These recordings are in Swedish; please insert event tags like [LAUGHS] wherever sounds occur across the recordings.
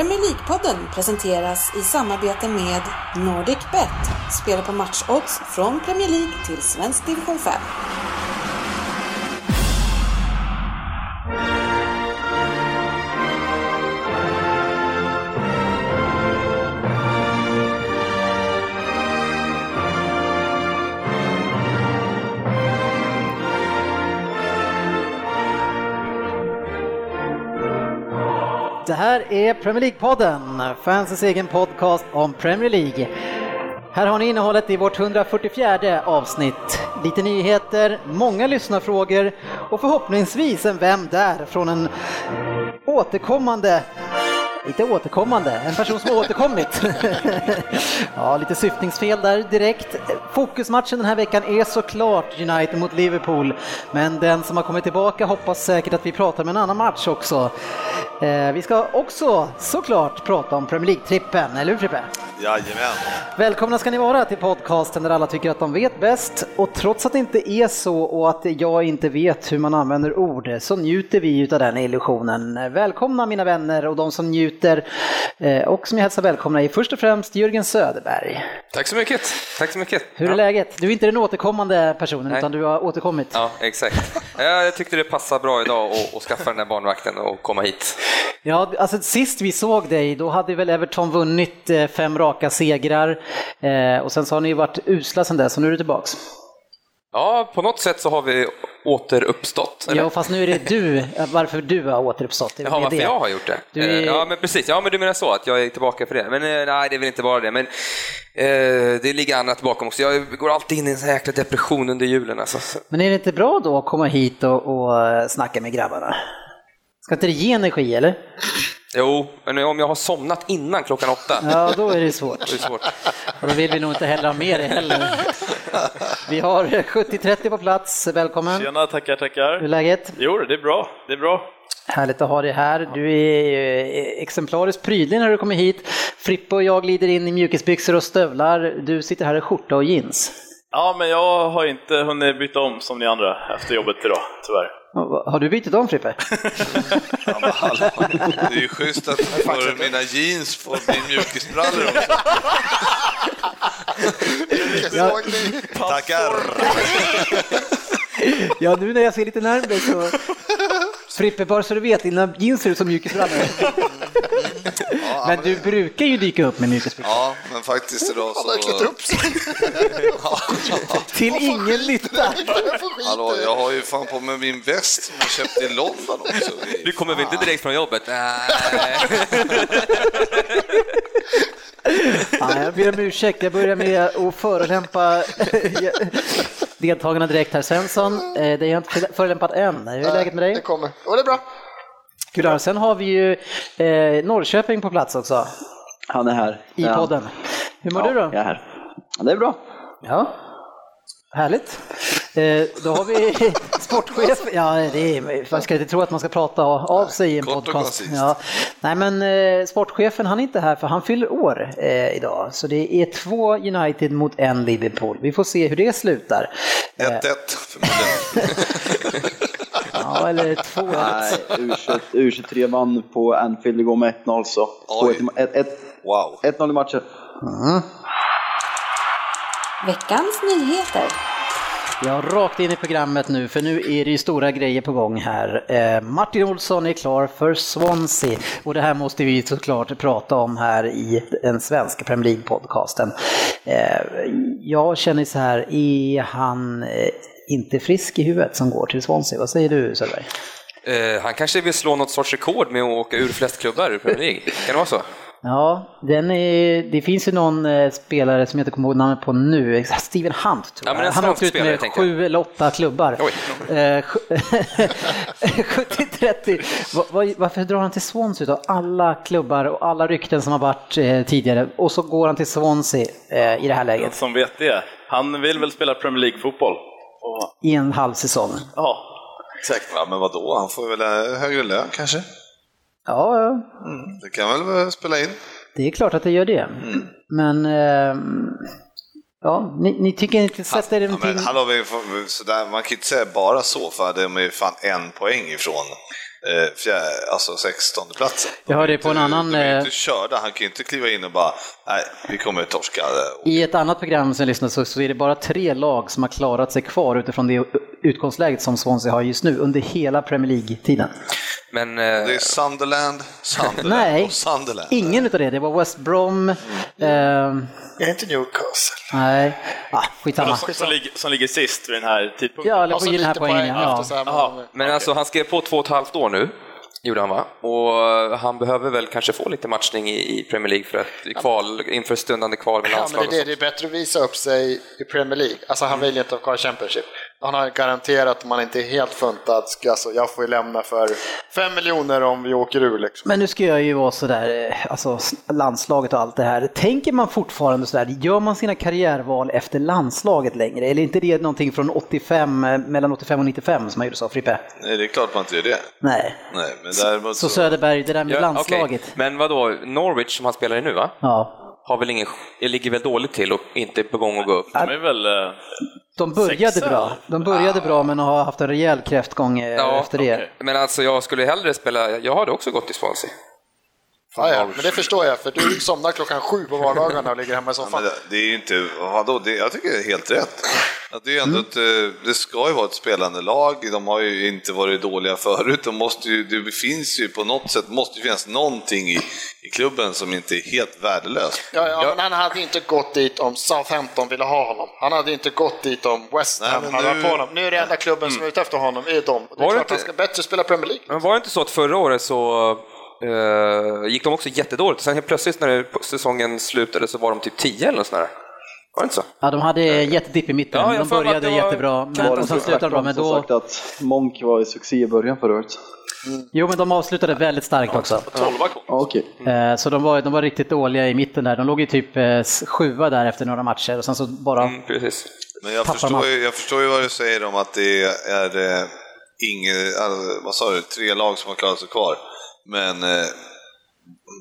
Premier League-podden presenteras i samarbete med NordicBet. Spela på matchodds från Premier League till svensk division 5. Det här är Premier League-podden, fansens egen podcast om Premier League. Här har ni innehållet i vårt 144 avsnitt. Lite nyheter, många lyssnarfrågor och förhoppningsvis en Vem där? från en återkommande Lite återkommande, en person som har återkommit. [LAUGHS] ja, lite syftningsfel där direkt. Fokusmatchen den här veckan är såklart United mot Liverpool, men den som har kommit tillbaka hoppas säkert att vi pratar om en annan match också. Eh, vi ska också såklart prata om Premier League-trippen, eller hur Frippe? Jajamän. Välkomna ska ni vara till podcasten där alla tycker att de vet bäst. Och trots att det inte är så och att jag inte vet hur man använder ord så njuter vi utav den illusionen. Välkomna mina vänner och de som njuter eh, och som jag hälsar välkomna är först och främst Jörgen Söderberg. Tack så mycket. Tack så mycket. Hur är ja. läget? Du är inte den återkommande personen Nej. utan du har återkommit. Ja, exakt. Ja, jag tyckte det passade bra idag att, att skaffa den där barnvakten och komma hit. Ja, alltså sist vi såg dig, då hade väl Everton vunnit eh, fem raka segrar eh, och sen så har ni varit usla sen dess, så nu är du tillbaks. Ja, på något sätt så har vi återuppstått. eller? Ja, fast nu är det du, varför du har återuppstått. Det Jaha, det. varför jag har gjort det? Du är- Eh, Ja, men precis. Ja, men du menar så, att jag är tillbaka för det. Men eh, nej, det är väl inte bara det. Men eh, det ligger annat bakom också. Jag går alltid in i en sån jäkla depression under julen. Alltså. Men är det inte bra då att komma hit och, och eh, snacka med grabbarna? Ska inte det ge energi eller? Jo, men om jag har somnat innan klockan åtta, Ja, då är det svårt. då är det svårt. Och då vill vi nog inte heller ha med det heller. Vi har 70-30 på plats, välkommen. Tjena, tackar, Hur är tackar. läget? Jo, det är bra. Det är bra. Härligt att ha dig här. Du är exemplariskt prydlig när du kommer hit. Frippe och jag glider in i mjukisbyxor och stövlar. Du sitter här i skjorta och jeans. Ja, men jag har inte hunnit byta om som ni andra efter jobbet idag, tyvärr. Har du bytt om Frippe? [LAUGHS] Ja, men hallå. Det är ju schysst att får mina jeans får bli mjukisbrallor också. Ja, Tackar! ja, nu när jag ser lite närmare så... Frippe, bara så du vet, dina jeans ser ut som mjukisbrallor. [LAUGHS] Men du brukar ju dyka upp med mjukisbyxor. Ja, men faktiskt idag så... Han har klätt upp sig. [LAUGHS] Till ingen nytta. Hallå, jag har ju fan på mig min väst som jag köpte i London också. Du kommer väl inte direkt från jobbet? Nej. [LAUGHS] Ja, jag ber om ursäkt, jag börjar med att förolämpa deltagarna direkt här. Svensson, eh, det är jag inte förolämpat än. Hur är läget med Det dig? kommer. Och det är bra. Kul. Sen har vi ju eh, Norrköping på plats också Han är här. i Ja. podden. Hur mår Ja, du då? Jag är här. Det är bra. Ja, härligt. Eh, då har vi [LAUGHS] sportchef. Ja, det är, man ska inte tro att man ska prata av sig i en Kort podcast. Ja. Nej, men eh, sportchefen han är inte här för han fyller år eh, idag. Så det är två United mot en Liverpool. Vi får se hur det slutar. Eh, 1-1 förmodligen. [LAUGHS] ja, eller två. Nej, U21 U23 vann på Anfield igår med 1-0 så. Oj. 1-1 1 Wow. 1-0 i matchen. Veckans nyheter. Ja, rakt in i programmet nu, för nu är det ju stora grejer på gång här. Eh, Martin Olsson är klar för Swansea och det här måste vi såklart prata om här i den svenska Premier League-podcasten. Eh, jag känner så här, är han eh, inte frisk i huvudet som går till Swansea? Vad säger du Söderberg? Eh, han kanske vill slå något sorts rekord med att åka ur flest klubbar i Premier League. Kan det vara så? Ja, den är, det finns ju någon eh, spelare som jag inte kommer ihåg namnet på nu, [LAUGHS] Steven Hunt tror Ja, jag. men en Han har åkt ut med sju eller åtta klubbar. Oj. Eh, sju- [LAUGHS] 70-30. Va- va- Varför drar han till Swansea då? Alla klubbar och alla rykten som har varit eh, tidigare och så går han till Swansea eh, i det här läget som vet det. Han vill väl spela Premier League-fotboll? Och- i en halv säsong. Ja, exakt. Ja, men vadå, han får väl eh, högre lön kanske? Ja, ja, Det kan väl eh, spela in? det är klart att det gör det. Men ehm, Ja, ni, ni tycker inte sätter Ja, någonting... men hallå, vi får- sådär, man kan inte säga bara så, för de är ju fan en poäng ifrån eh, fjär, alltså 16 platsen. Jag hörde på en annan, De är eh, inte körda, han kan ju inte kliva in och bara, nej, vi kommer torska. I ett annat program som jag lyssnade så, så är det bara tre lag som har klarat sig kvar utifrån det utgångsläget som Swansea har just nu under hela Premier League-tiden. Men eh, Det är Sunderland, Sunderland Nej, och Sunderland. ingen utav det. Det var West Brom, Mm. ehm, Är inte Newcastle? nej, ah, skitsamma. Som, som, ligger, som ligger sist vid den här tidpunkten. Ja, eller Alltså på den här lite poängen. poäng Ja. många- Men alltså han skrev på två och ett halvt år nu, gjorde han va? Och han behöver väl kanske få lite matchning i, Premier League för att kval, inför stundande kval med Ja, men det är det. Det är bättre att visa upp sig i Premier League. Alltså han vill ju inte ha kvar Championship. Han har garanterat, om han inte är helt funtad, alltså, jag får ju lämna för fem miljoner om vi åker ur liksom. Men nu ska jag ju vara sådär, eh, alltså landslaget och allt det här. Tänker man fortfarande sådär, gör man sina karriärval efter landslaget längre? Eller är inte det någonting från 85, eh, mellan 85 och 95 som man gjorde så, Frippe? Nej, det är klart man inte gör det. Nej. Nej, men däremot Så Söderberg, det där med Ja, landslaget. okej. Men vad då Norwich som han spelar i nu va? Ja. Har väl ingen, ligger väl dåligt till och inte är på gång att gå upp. De är väl... eh, De började Sexa? bra. De började bra men har haft en rejäl kräftgång eh, Ja, efter det. okej. Men alltså jag skulle hellre spela, jag hade också gått till Swansea. Ja, ja, men det förstår jag, för du somnar klockan sju på vardagarna och ligger hemma i Ja, soffan. men det, det är ju inte, vadå, det, jag tycker det är helt rätt. Att det, är ändå ett, eh, det ska ju vara ett spelande lag, de har ju inte varit dåliga förut, de måste ju, det finns ju på något sätt, måste ju finnas någonting i, i klubben som inte är helt värdelöst. Ja, ja, men han hade inte gått dit om Southampton ville ha honom. Han hade inte gått dit om West Ham Nej, hade nu- på honom. Nu är det enda klubben som är ute efter honom, är de. Det är Var det klart inte- han ska bättre spela Premier League. Men var det inte så att förra året så eh, gick de också jättedåligt och sen helt plötsligt när säsongen slutade så var de typ 10 eller något sånt där. Var det inte så? Ja, de hade jättedipp i mitten. Ja, de började var- jättebra, men, och sen slutade de bra. Men då, sagt att Monk var i succé i början förra året? jo, men de avslutade väldigt starkt också. 12 kom. Ja, okej. Eh, Så de var, de var riktigt dåliga i mitten där. De låg ju typ eh, sjua där efter några matcher och sen så bara... Mm, precis. Men jag förstår, ju, jag förstår ju vad du säger om att det är eh, inget, alltså, vad sa du, tre lag som har klarat sig kvar. Men eh,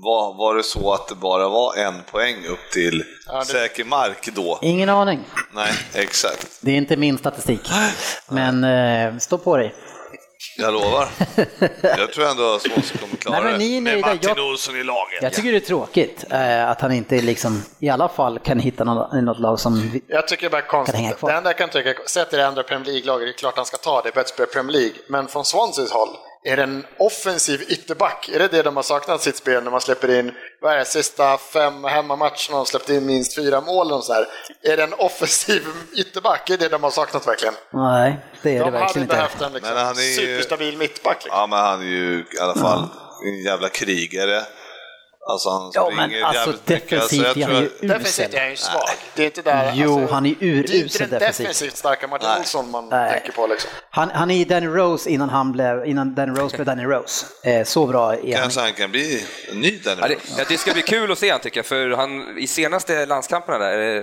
var, var det så att det bara var en poäng upp till Ja, det- säker mark då? Ingen aning. Nej, exakt. Det är inte min statistik. Men eh, stå på dig. Jag lovar. [LAUGHS] Jag tror ändå att Swansea kommer klara Nej, men det. ni är Med. Martin Jag- Olsson i laget. Jag tycker det är tråkigt eh, att han inte liksom, i alla fall kan hitta något, något lag som... vi- Jag tycker det är bara Kan hänga konstigt. kvar. Det enda jag kan tycka, sett i det andra Premier League-laget, det är klart han ska ta det, bättre spela Premier League. Men från Swanseas håll, är det en offensiv ytterback? Är det det de har saknat sitt spel när man släpper in, vad är det, sista fem hemmamatcherna och släppt in minst fyra mål och så här. Är det en offensiv ytterback? Är det det de har saknat verkligen? Nej, det är det De hade verkligen inte. behövt en liksom, Men han är ju- superstabil mittback. Liksom. Ja, men han är ju i alla fall en jävla krigare. Alltså han Ja, men alltså mycket. defensivt jag är han ju att- Defensivt usel. är han ju svag. Det är inte där... Jo, alltså, han är Det är inte urusel den defensivt. defensivt starka Martin Nej. Olsson man Nej. tänker på liksom. Han, han är ju Danny Rose innan han blev, innan Danny Rose blev Danny Rose. Eh, så bra är han. Kanske han kan bli en ny Danny Ja, det, Rose. ja, det ska bli kul att se han tycker jag, för han, i senaste landskamperna där,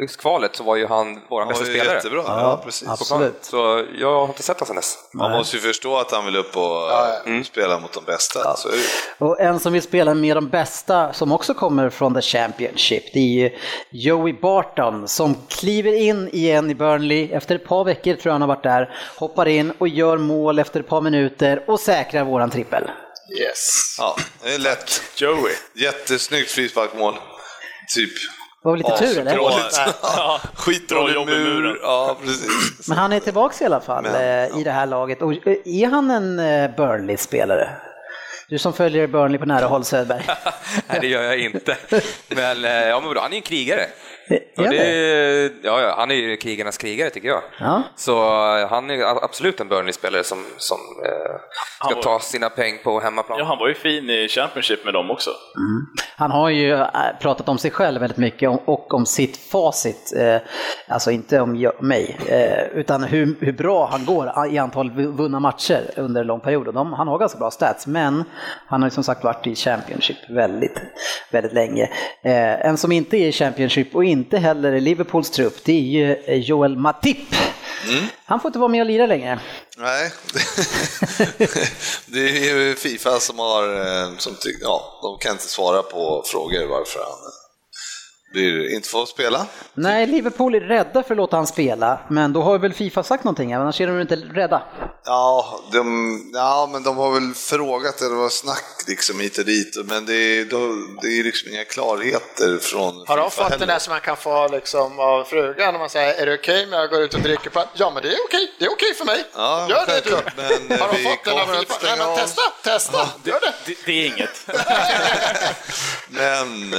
eh, kvalet, så var ju han vår Han bästa var ju spelare. jättebra. Ja, precis. absolut. Så jag har inte sett honom sen dess. Man måste ju förstå att han vill upp och eh, spela mot de bästa. Så är det. ju. Och en som vill spela med de bästa, som också kommer från the Championship, det är ju Joey Barton som kliver in igen i Burnley efter ett par veckor tror jag han har varit där, hoppar in och gör mål efter ett par minuter och säkrar våran trippel. Yes. Ja, det är lätt. Joey. Jättesnyggt frisparksmål. Typ. Det var väl lite tur eller? [LAUGHS] Ja, Skitdålig jobb mur. muren. Ja, precis. Men han är tillbaka i alla fall Men, eh, i det här laget. Och eh, är han en eh, Burnley-spelare? Du som följer Burnley på nära håll Söderberg. [LAUGHS] Nej, det gör jag inte. [LAUGHS] Men, eh, ja, men vadå, han är en krigare. Han det, ja, ja, han är ju krigarnas krigare tycker jag. Ja. Så eh, han är absolut en Burnley-spelare som, som eh, ska var- ta sina pengar på hemmaplan. Ja, han var ju fin i Championship med dem också. Han har ju eh, pratat om sig själv väldigt mycket och om sitt facit. eh, Alltså inte om jag- mig, eh, utan hur, hur bra han går i antal vunna matcher under en lång period. Och de, han har ganska bra stats, men han har ju som sagt varit i Championship väldigt, väldigt länge. Eh, En som inte är i Championship och inte heller i Liverpools trupp, det är ju eh, Joel Matip. Han får inte vara med och lira längre. Nej, [LAUGHS] det är ju Fifa som har, eh, som ty- ja, de kan inte svara på frågor varför han blir, inte får spela. Nej, Liverpool är rädda för att låta han spela, men då har väl Fifa sagt någonting, annars är de inte rädda. Ja, de, ja, men de har väl frågat, eller det var snack liksom hit och dit, men det är, då- det är liksom inga klarheter från Har de fått den heller. där som man kan få liksom, av frugan när man säger är det okej med att gå ut och dricka på Ja men det är okej, det är okej för mig. Ja, Gör det du. självklart, men, Har de fått den av FIFA? Nej men testa, testa, gör det. Det, det är inget. [LAUGHS] Men,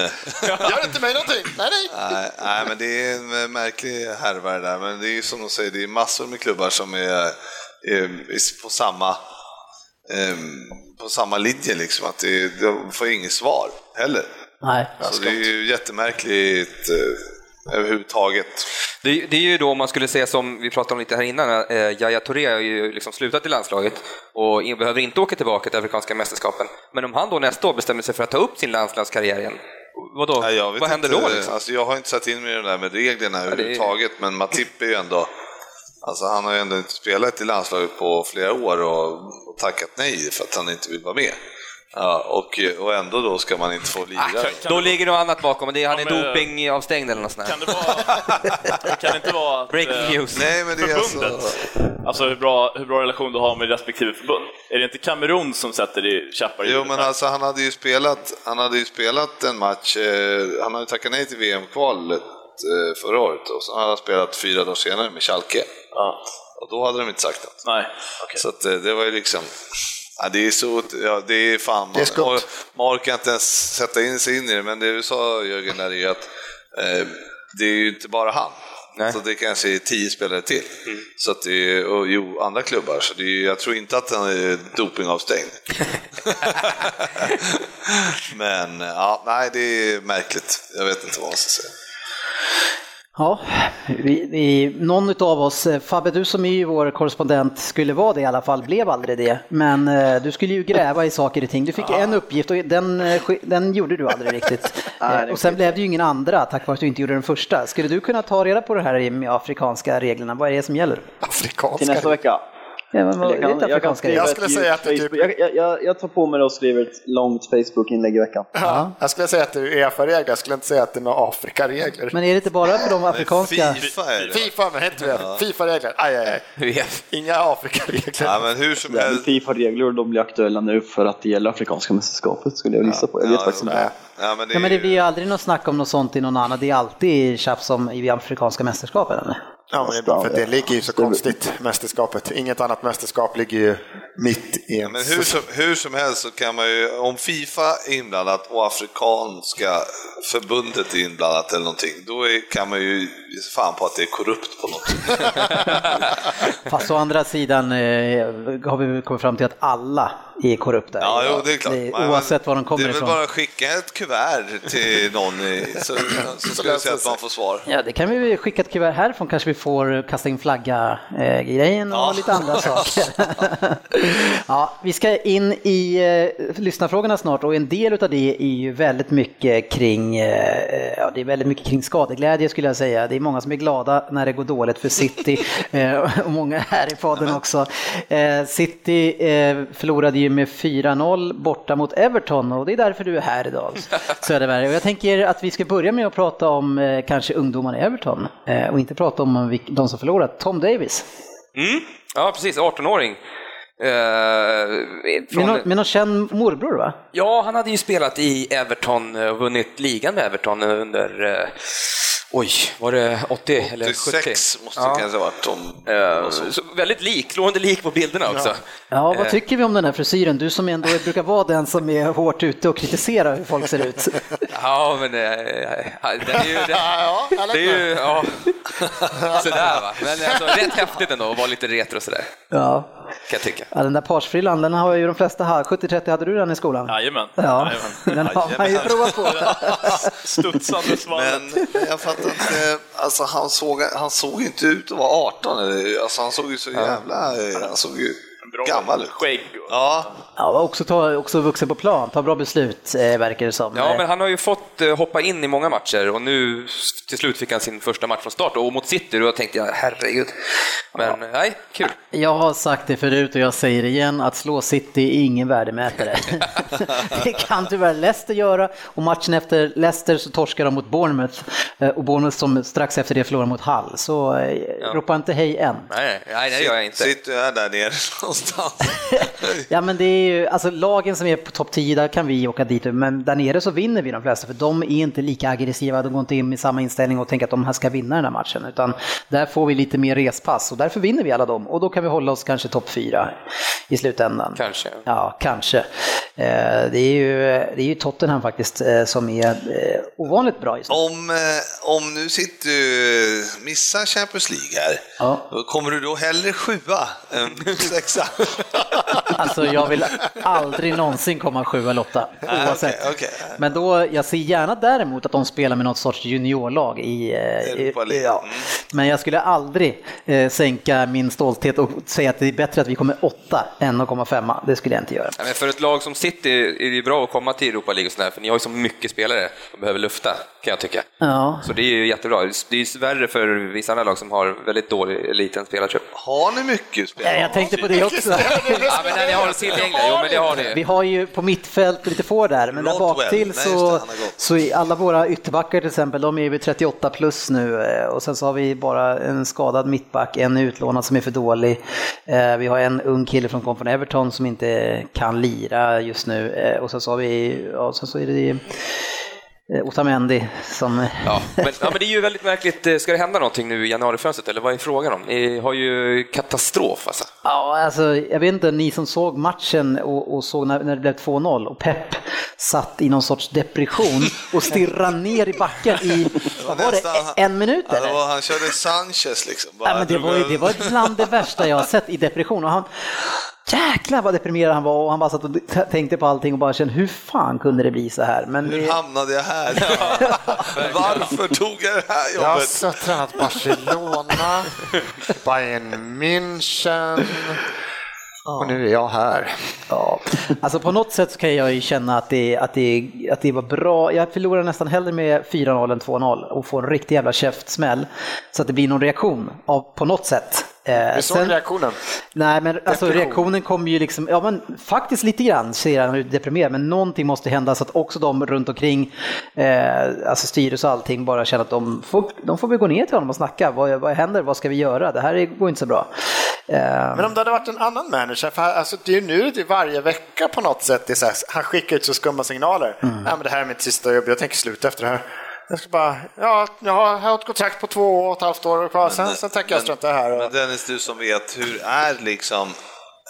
Gör inte mig någonting. Nej nej. nej, nej, men det är en märklig härva det där, men det är ju som de säger, det är massor med klubbar som är på samma ehm, på samma linje liksom, att det, de får inget svar heller. Nej. Så det är ju jättemärkligt eh, överhuvudtaget. Det, är- det är ju då om man skulle säga som vi pratade om lite här innan, eh, Yahya Touré har ju liksom slutat i landslaget och in, behöver inte åka tillbaka till Afrikanska mästerskapen. Men om han då nästa år bestämmer sig för att ta upp sin landslagskarriär igen, vadå? Nej, vad händer inte, då? Liksom? Alltså, jag har inte satt in mig i det där med reglerna det är- överhuvudtaget, men Matip är ju ändå Alltså han har ju ändå inte spelat i landslaget på flera år och, och tackat nej för att han inte vill vara med. Ja, och, och ändå då ska man inte få lira. Kan, kan, Då det, ligger något annat bakom, det är, han är Ja, men- dopingavstängd eller något sånt kan, det vara, [LAUGHS] kan det inte vara att, Breaking eh, news. Nej, men det är alltså... förbundet, alltså hur bra, hur bra relation du har med respektive förbund? Är det inte Kamerun som sätter i käppar i Jo, men alltså han hade ju spelat, han hade ju spelat en match, eh, han hade ju tackat nej till VM-kvalet eh, förra året och så hade han spelat fyra dagar senare med Schalke. Ja. Och då hade de inte sagt något. Nej, okej. Så att eh, det var ju liksom, ja, det är så, ja, det är fan, Det är man, man orkar inte ens sätta in sig in i det, men det du sa Jörgen där är ju att eh, det är ju inte bara han. Nej. Så det kanske är tio spelare till. Så att det är, och jo, andra klubbar, så det är, jag tror inte att han är dopingavstängd. [LAUGHS] [LAUGHS] men ja, nej, det är märkligt. Jag vet inte vad man ska säga. Ja, vi, vi, någon av oss, eh, Fabbe du som är ju vår korrespondent skulle vara det i alla fall, blev aldrig det. Men eh, du skulle ju gräva i saker och ting. Du fick en uppgift och den, eh, den gjorde du aldrig riktigt. [LAUGHS] Nej, Eh, och sen blev det ju ingen andra tack vare att du inte gjorde den första. Skulle du kunna ta reda på det här med afrikanska reglerna? Vad är det som gäller? Till Afrikanska. nästa vecka. Ja, men vad, Jag kan, är jag, kan skriva Jag skulle säga att är Facebook- typ- jag, jag, jag tar på mig det och skriver ett långt Facebook-inlägg i veckan. Ja, jag skulle säga att det är Uefa-regler, jag skulle inte säga att det är några Afrika-regler. Men är det inte bara för de afrikanska? Fifa är det. Fifa, men rätt. Fifa-regler, aj, aj, aj. [LAUGHS] Inga Afrika-regler. Ja, men hur som helst. Fifa-regler och de blir aktuella nu för att det gäller Afrikanska mästerskapet skulle jag gissa på. Jag vet Ja, faktiskt inte. Ja, men det, Ja, men det är- blir ju aldrig något snack om något sånt i någon annan. Det är alltid tjafs om i afrikanska mästerskapen. Eller? Ja, men det är bara för det ligger ju så konstigt, mästerskapet. Inget annat mästerskap ligger ju mitt i en... Men hur som, hur som helst så kan man ju, om Fifa är inblandat och Afrikanska förbundet är inblandat eller någonting, då är, kan man ju ge fan på att det är korrupt på något. [LAUGHS] Fast å andra sidan eh, har vi kommit fram till att alla är korrupta. Ja, jo, det är klart. Men- oavsett var de kommer Det är väl ifrån. bara att skicka ett kuvert till någon i, så, så ska vi se att man får svar. Ja, det kan vi skicka ett kuvert härifrån kanske vi får kasta in flagga-grejen och Ja. lite andra [LAUGHS] saker. [LAUGHS] ja, vi ska in i eh, lyssnarfrågorna snart och en del av det är ju väldigt mycket kring, eh, ja, det är väldigt mycket kring skadeglädje skulle jag säga. Det är många som är glada när det går dåligt för City [LAUGHS] eh, och många här i podden också. Eh, City eh, förlorade ju med 4-0 borta mot Everton och det är därför du är här idag [LAUGHS] Söderberg. Och jag tänker att vi ska börja med att prata om eh, kanske ungdomarna i Everton eh, och inte prata om de som förlorat. Tom Davis. Mm. Ja, precis. 18-åring. Eh, Med från, med någon känd morbror va? Ja, han hade ju spelat i Everton och vunnit ligan med Everton under, eh, oj, var det 80 eller 70? 86 måste det Ja. kanske ha varit om... Eh, så väldigt lik, slående lik på bilderna också. Ja, vad Eh. tycker vi om den här frisyren? Du som ändå brukar vara den som är hårt ute och kritiserar hur folk ser ut. [LAUGHS] Ja, men eh, den är ju... [LAUGHS] Den, Ja, det är ju, ja, [LAUGHS] sådär va. Men alltså, rätt häftigt ändå att vara lite retro sådär, Ja. kan jag tycka. ja, den där parsfrillan, den har ju de flesta haft. 70-30 hade du den i skolan? Jajamän. Ja, Jajamän. den har man ju provat på. Studsande. Men jag fattar inte, alltså han såg, han såg inte ut att vara 18, eller, alltså han såg ju så jävla, han såg ju Bra gammal. Skägg och... Ja, Ja, också, ta, också vuxen på plan, ta bra beslut eh, verkar det som. Ja, men han har ju fått eh, hoppa in i många matcher och nu till slut fick han sin första match från start och mot City, då tänkte jag herregud. Men nej, kul. Jag har sagt det förut och jag säger det igen, att slå City är ingen värdemätare. [LAUGHS] det kan tyvärr Leicester göra och matchen efter Leicester så torskar de mot Bournemouth eh, och Bournemouth som strax efter det förlorar mot Hull. Så eh, ropa inte hej än. Nej, nej, det gör jag inte. Sitter jag där nere [LAUGHS] någonstans? [LAUGHS] Ja men det är ju, alltså lagen som är på topp 10, där kan vi åka dit, men där nere så vinner vi de flesta, för de är inte lika aggressiva, de går inte in med samma inställning och tänker att de här ska vinna den här matchen, utan där får vi lite mer respass och därför vinner vi alla dem och då kan vi hålla oss kanske topp 4 i slutändan. Kanske. Ja, kanske. Eh, Det är ju, det är ju Tottenham faktiskt eh, som är eh, ovanligt bra just nu. Om, om nu sitter du missar Champions League här, Ja. då kommer du då hellre sjua än sexa? [LAUGHS] Alltså jag vill aldrig någonsin komma sjua eller åtta, Nej, oavsett. okej, okej. Men då, jag ser gärna däremot att de spelar med något sorts juniorlag i... eh, Europa i League. ja. Mm. Men jag skulle aldrig eh, sänka min stolthet och säga att det är bättre att vi kommer åtta än att komma femma. Det skulle jag inte göra. Ja, men för ett lag som City är det bra att komma till Europa League och sådär, för ni har ju så mycket spelare som behöver lufta, kan jag tycka. Ja. Så det är ju jättebra. Det är ju värre för vissa andra lag som har väldigt dålig liten spelartrupp. Har ni mycket spelare? Ja, Jag tänkte på det också. Ja, men har det jo men det har Vi ni. har ju på mittfält lite få där, men där Rodwell. bak till Nej, det, så, så alla våra ytterbackar till exempel, de är vid 38 plus nu eh, och sen så har vi bara en skadad mittback, en utlånad som är för dålig. Eh, Vi har en ung kille från kom från Everton som inte kan lira just nu och sen så har vi, ja, sen så är det eh, Otamendi som... Ja, [LAUGHS] men, ja, men det är ju väldigt märkligt. Ska det hända någonting nu i januarifönstret, eller vad är frågan om? Ni har ju katastrof alltså. Ja, alltså, jag vet inte, ni som såg matchen och, och såg när, när det blev 2-0 och Pep satt i någon sorts depression och stirrade ner i backen i, [LAUGHS] vad var det, en minut Ja, det eller? var, han körde Sanchez liksom. Bara Ja, men det, var, ju- det var bland det värsta jag har sett i depression. Och han, jäklar vad deprimerad han var och han bara satt och tänkte på allting och bara kände hur fan kunde det bli så här? Men Hur det, hamnade jag här? [LAUGHS] [LAUGHS] Varför tog jag det här Jag har jobbet? så tränat Barcelona, [LAUGHS] Bayern München och nu är jag här. Ja, alltså på något sätt så kan jag ju känna att det, att det, att det var bra. Jag förlorar nästan hellre med 4-0 än 2-0 och får en riktig jävla käftsmäll så att det blir någon reaktion av, på något sätt. Eh, Vi såg sen- reaktionen. Nej, men alltså Depression. reaktionen kommer ju liksom, ja men faktiskt lite grann ser han ut deprimerad, men någonting måste hända så att också de runt omkring, eh, alltså styrelse och allting, bara känner att de får, de får väl gå ner till honom och snacka. Vad, vad händer? Vad ska vi göra? Det här är- går inte så bra. Eh, Men om det hade varit en annan manager, för alltså, det är ju nu det är varje vecka på något sätt, det är så här, han skickar ut så skumma signaler. Nej, men det här är mitt sista jobb, jag tänker sluta efter det här. Jag ska bara, ja, jag har, ett kontrakt på två och ett halvt år kvar, sen, sen tänker jag strunta här. Men Dennis, du som vet, hur är liksom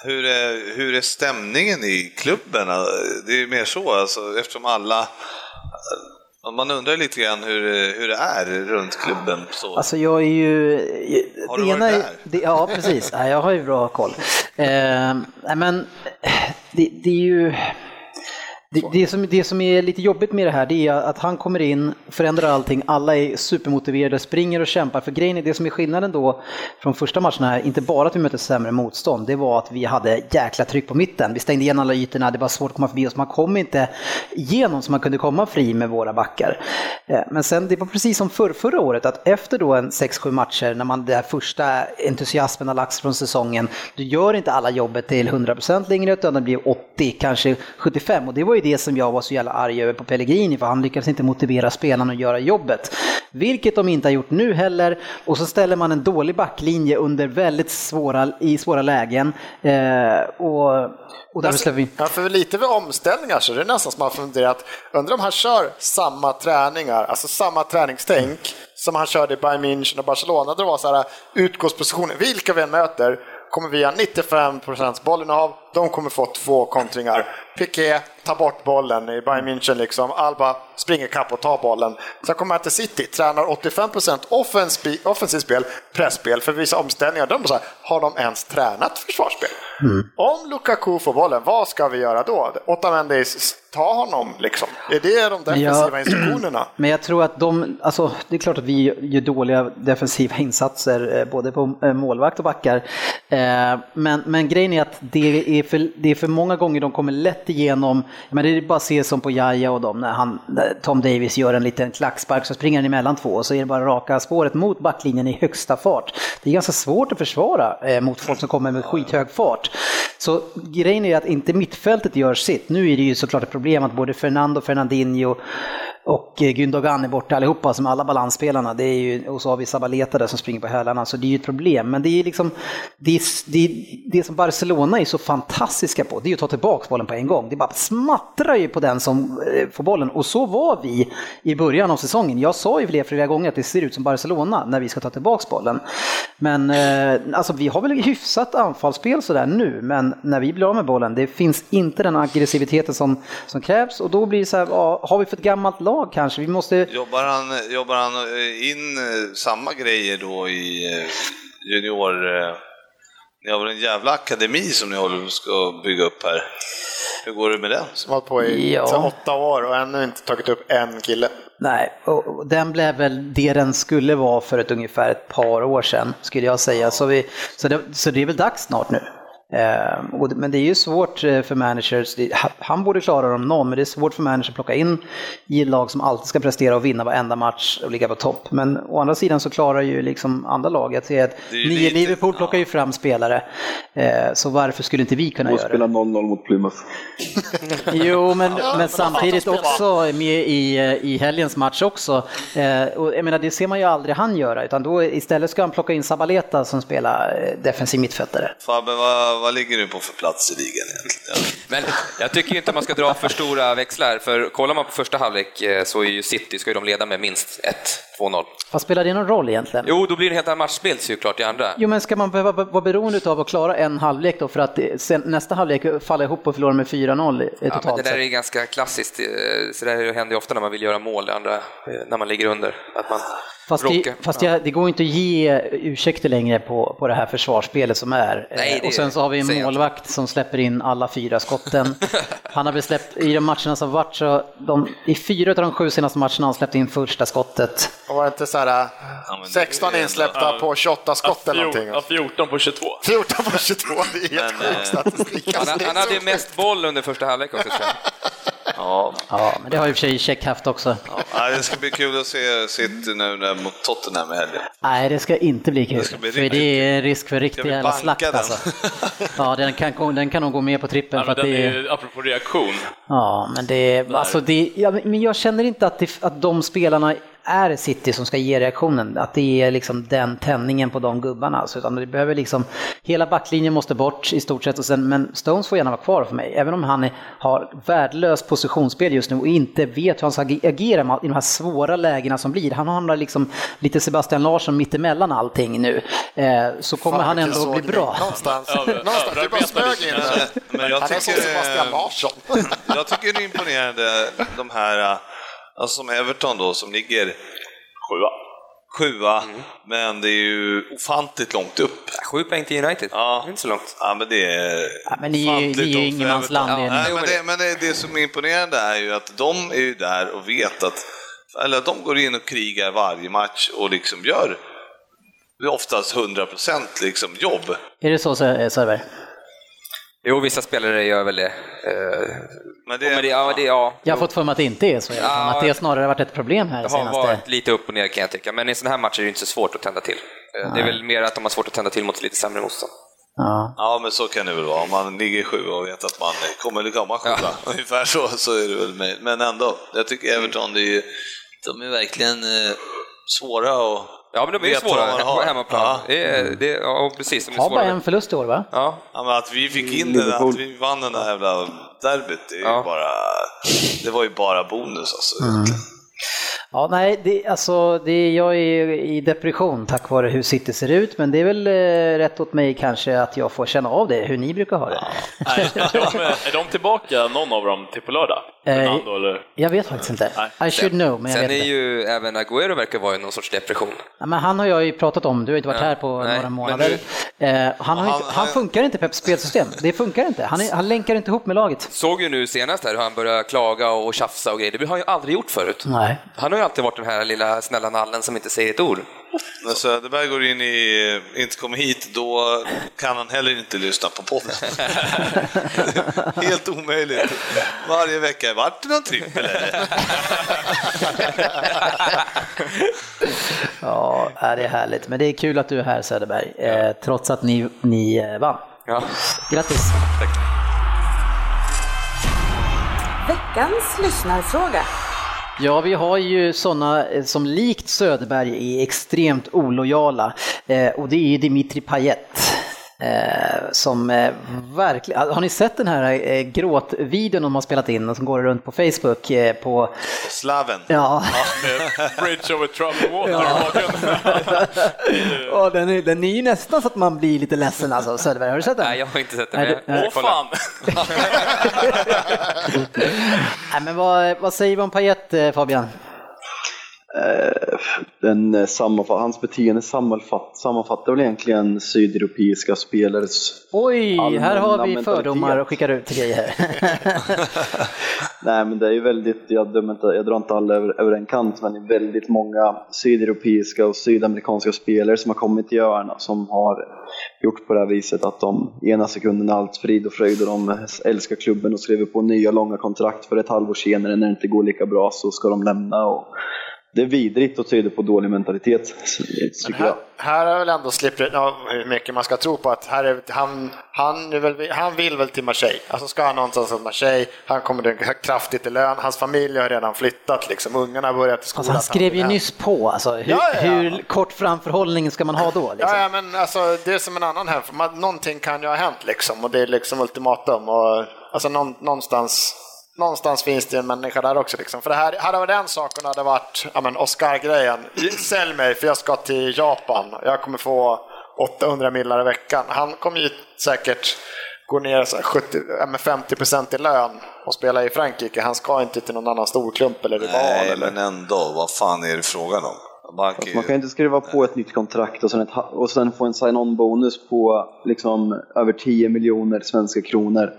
hur är, hur är stämningen i klubben? Det är ju mer så, alltså, eftersom alla... Man undrar lite grann hur, hur det är runt klubben. Så. Alltså jag är ju... Har du varit ena är- där? Det, ja, precis. Jag har ju bra koll. Eh, men det, det är ju... Det, det, som, det som är lite jobbigt med det här det är att han kommer in, förändrar allting, alla är supermotiverade, springer och kämpar. För grejen är, det som är skillnaden då från första matchen här, inte bara att vi mötte sämre motstånd, det var att vi hade jäkla tryck på mitten. Vi stängde igen alla ytorna, det var svårt att komma förbi oss, man kom inte igenom så man kunde komma fri med våra backar. Eh, Men sen, det var precis som för, förra året, att efter då en 6-7 matcher, när man, den första entusiasmen har lagts från säsongen, då gör inte alla jobbet till 100% längre, utan det blir 80, kanske 75. Och det var ju det som jag var så jävla arg över på Pellegrini, för han lyckades inte motivera spelarna att göra jobbet. Vilket de inte har gjort nu heller. Och så ställer man en dålig backlinje under väldigt svåra, i svåra lägen. Eh, och, och därför släpper vi... Ja, för lite vid omställningar så är det nästan som man funderat, undrar om han kör samma träningar, alltså samma träningstänk som han körde i Bayern München och Barcelona. Det var så här utgångspositioner, vilka vi än möter kommer vi ha 95% bollinnehav, de kommer få två kontringar. Piqué tar bort bollen i Bayern München liksom, Alba springer kapp och tar bollen. Sen kommer till City, tränar 85% offensiv, offensivt spel, pressspel för vissa omställningar. De här, har de ens tränat försvarsspel? Om Lukaku får bollen, vad ska vi göra då? Otamendi, ta honom liksom. Är det de defensiva Ja. [CLEARS THROAT] instruktionerna? Men jag tror att de, alltså det är klart att vi gör dåliga defensiva insatser eh, både på eh, målvakt och backar. Eh, Men, men grejen är att det är för, det är för många gånger de kommer lätt igenom, men det är bara att se som på Jaja och dem när, han, när Tom Davis gör en liten klackspark så springer han emellan två och så är det bara raka spåret mot backlinjen i högsta fart. Det är ganska svårt att försvara eh, mot folk som kommer med skithög fart. Så grejen är att inte mittfältet gör sitt. Nu är det ju såklart ett problem att både Fernando Fernandinho och eh, Gündogan är borta allihopa som alla balansspelarna. Det är ju, och så har vi Sabaleta där som springer på hälarna, så det är ju ett problem. Men det är liksom, det, är, det, är, det som Barcelona är så fantastiska på, det är ju att ta tillbaka bollen på en gång. Det bara smattrar ju på den som eh, får bollen. Och så var vi i början av säsongen. Jag sa ju flera gånger att det ser ut som Barcelona när vi ska ta tillbaka bollen. Men eh, alltså, vi har väl hyfsat anfallsspel sådär nu, men när vi blir av med bollen, det finns inte den aggressiviteten som, som krävs och då blir det så här, har vi för ett gammalt lag lag kanske. Vi måste... Jobbar han, jobbar han in eh, samma grejer då i eh, junior... Eh, ni har väl en jävla akademi som ni håller ska bygga upp här? Hur går det med den? Som har hållit på i ja. åtta år och ännu inte tagit upp en kille. Nej, och den blev väl det den skulle vara för ett ungefär ett par år sedan, skulle jag säga. Så, vi, så, det, så det är väl dags snart nu. Eh, men det är ju svårt eh, för managers, han borde klara dem någon, men det är svårt för managers att plocka in i lag som alltid ska prestera och vinna varenda match och ligga på topp. Men å andra sidan så klarar ju liksom andra lag, jag ser att nio Liverpool plockar ju fram spelare, eh, så varför skulle inte vi kunna göra det? Spela 0-0 mot Plymouth. [LAUGHS] jo, men, men samtidigt också med i, i helgens match också. Och jag menar, det ser man ju aldrig han göra, utan då istället ska han plocka in Sabaleta som spelar defensiv mittfältare. Fabbe, vad vad, ligger du på för plats i ligan egentligen? Men jag tycker inte man ska dra för stora växlar, för kollar man på första halvlek eh, så är ju City, ska ju de leda med minst 1-2-0. Vad spelar det någon roll egentligen? Jo, då blir det en helt annan matchbild såklart i andra. Jo, men ska man behöva vara beroende av att klara en halvlek då för att sen, nästa halvlek falla ihop och förlora med 4-0 totalt ja, men Det där är ganska klassiskt, eh, så det händer ju ofta när man vill göra mål, andra, eh, när man ligger under. Att man Fast, det, fast jag, det går inte att ge ursäkter längre på, på det här försvarsspelet som är. Nej, och sen så har vi en målvakt som släpper in alla fyra skotten. [LAUGHS] Han har väl släppt, i de matcherna som varit så, de, i fyra av de sju senaste matcherna har han släppt in första skottet. Och var det inte så här, 16 insläppta på 28 skott eller någonting? Ja, 14 på 22. 14 på 22, det är helt sjuk statistik. Han, han hade ju mest boll under första halvlek också. [LAUGHS] Ja. ja, men det har ju för sig Check haft också. Ja, det ska bli kul att se City nu mot Tottenham i helgen. Nej, det ska inte bli kul. Det bli för det är risk för riktig jävla slakt alltså. Ja, den kan, den kan nog gå med på trippen. Ja, för att det är, apropå reaktion. Ja, men det, alltså det, ja, men jag känner inte att, det, att de spelarna är City som ska ge reaktionen, att det är liksom den tändningen på de gubbarna. Alltså, utan det behöver liksom, hela backlinjen måste bort i stort sett, och sen, men Stones får gärna vara kvar för mig. Även om han är, har värdelöst positionsspel just nu och inte vet hur han ska agera i de här svåra lägena som blir. Han hamnar liksom lite Sebastian Larsson mittemellan allting nu. Eh, så kommer Fan, han ändå bli bra. Någonstans, någonstans du bara smög in men jag tycker, Sebastian Larsson. jag tycker det är imponerande, de här Alltså som Everton då, som ligger sjua. Sjua, mm. men det är ju ofantligt långt upp. Sju poäng till United, ja. inte så långt. Ja, men det är ja, men ni är ju ingenmansland. Ja, nej, men det, men det, det som är imponerande är ju att de är ju där och vet att, eller att de går in och krigar varje match och liksom gör oftast 100% liksom jobb. Är det så Söderberg? Jo, vissa spelare gör väl det. Eh, men det, men det, ja, det ja. Jag har fått för mig att det inte är så. Ja, att det snarare varit ett problem här Det har senaste... varit lite upp och ner kan jag tycka, men i sådana här matcher är det inte så svårt att tända till. Nej. Eh, det är väl mer att de har svårt att tända till mot lite sämre motstånd. Ja. ja, men så kan det väl vara. Om man ligger sjua och vet att man kommer komma sjua, ja. [LAUGHS] ungefär så, så är det väl med. Men ändå, jag tycker Everton, det är ju, de är verkligen eh, svåra att Ja, men de är svåra på hemmaplan. Ja. Det är, det, ja, precis. De är har bara en förlust i år, va? Ja. ja men att vi fick in den, att vi vann den där jävla derbyt, det, är ja. bara, det var ju bara bonus alltså. Mm. Ja, nej, det, alltså, det, jag är i depression tack vare hur City ser ut, men det är väl eh, rätt åt mig kanske att jag får känna av det, hur ni brukar ha det. Ja. Nej, är, de, tillbaka, någon av dem, till på lördag? Fernando, eller? Jag vet faktiskt inte. Nej. I should know, men jag Sen vet är ju även Agüero verkar vara i någon sorts depression. Ja, men han har jag ju pratat om, du har inte varit här på nej, några månader. Eh, han, han, inte, han, funkar inte Peps spelsystem, det funkar inte. Han, är, han länkar inte ihop med laget. Såg ju nu senast här hur han började klaga och tjafsa och grejer, det har han ju aldrig gjort förut. Nej. Han har ju alltid varit den här lilla snälla nallen som inte säger ett ord. När Söderberg går in i inte kommer hit, då kan han heller inte lyssna på podden. [LAUGHS] Helt omöjligt. Varje vecka, vart det någon trippel eller? [LAUGHS] Ja, det är härligt. Men det är kul att du är här Söderberg, eh, trots att ni, ni eh, vann. Ja. Grattis! Veckans lyssnarfråga. Ja, vi har ju sådana eh, som likt Söderberg är extremt olojala eh, och det är ju Dimitri Payet. Eh, som eh, verkligen, har ni sett den här eh, gråtvideon de har spelat in och som går runt på Facebook eh, på, Slaven. ja, [LAUGHS] Bridge over troubled water. och [LAUGHS] den, är, den är ju nästan så att man blir lite ledsen alltså, Söderberg, har du sett den? Nej, jag har inte sett det. Nej, Åh fan! [LAUGHS] Nej, men vad, vad säger vi om Payet, eh, Fabian? Eh, Den eh, sammanfatt, hans beteende sammanfatt, sammanfattar väl egentligen sydeuropeiska spelares... Oj, här har vi fördomar och skickar ut grejer. [LAUGHS] Nej men det är ju väldigt, jag, dömer inte, jag drar inte alla över, över en kant, men det är väldigt många sydeuropeiska och sydamerikanska spelare som har kommit till öarna som har gjort på det här viset att de ena sekunden är allt frid och fröjd och de älskar klubben och skriver på nya långa kontrakt för ett halvår senare när det inte går lika bra så ska de lämna. Och det är vidrigt och tyder på dålig mentalitet. Här, här är väl ändå slipper ja, hur mycket man ska tro på att här är, han, han, är väl, han vill väl till Marseille. Alltså ska han någonstans till Marseille, han kommer att kraftigt i lön, hans familj har redan flyttat liksom, ungarna har börjat skolan. Alltså, han skrev ju nyss på, alltså, hur, Ja, ja, hur kort framförhållning ska man ha då? Liksom? Ja, ja, men alltså det är som en annan hem, man, någonting kan ju ha hänt liksom och det är liksom ultimatum och alltså någon, någonstans Någonstans finns det en människa där också. Liksom. För det här, hade varit den saken hade varit ja, men Oscar-grejen. Sälj mig för jag ska till Japan. Jag kommer få 800 millar i veckan. Han kommer ju säkert gå ner så här 70, ja, men 50% i lön och spela i Frankrike. Han ska inte till någon annan storklump eller rival. Nej, eller... men ändå, vad fan är det frågan om? Man kan Alltså, ju- man kan inte skriva på ett nytt kontrakt och sen, ett, och sen få en sign-on-bonus på liksom över 10 miljoner svenska kronor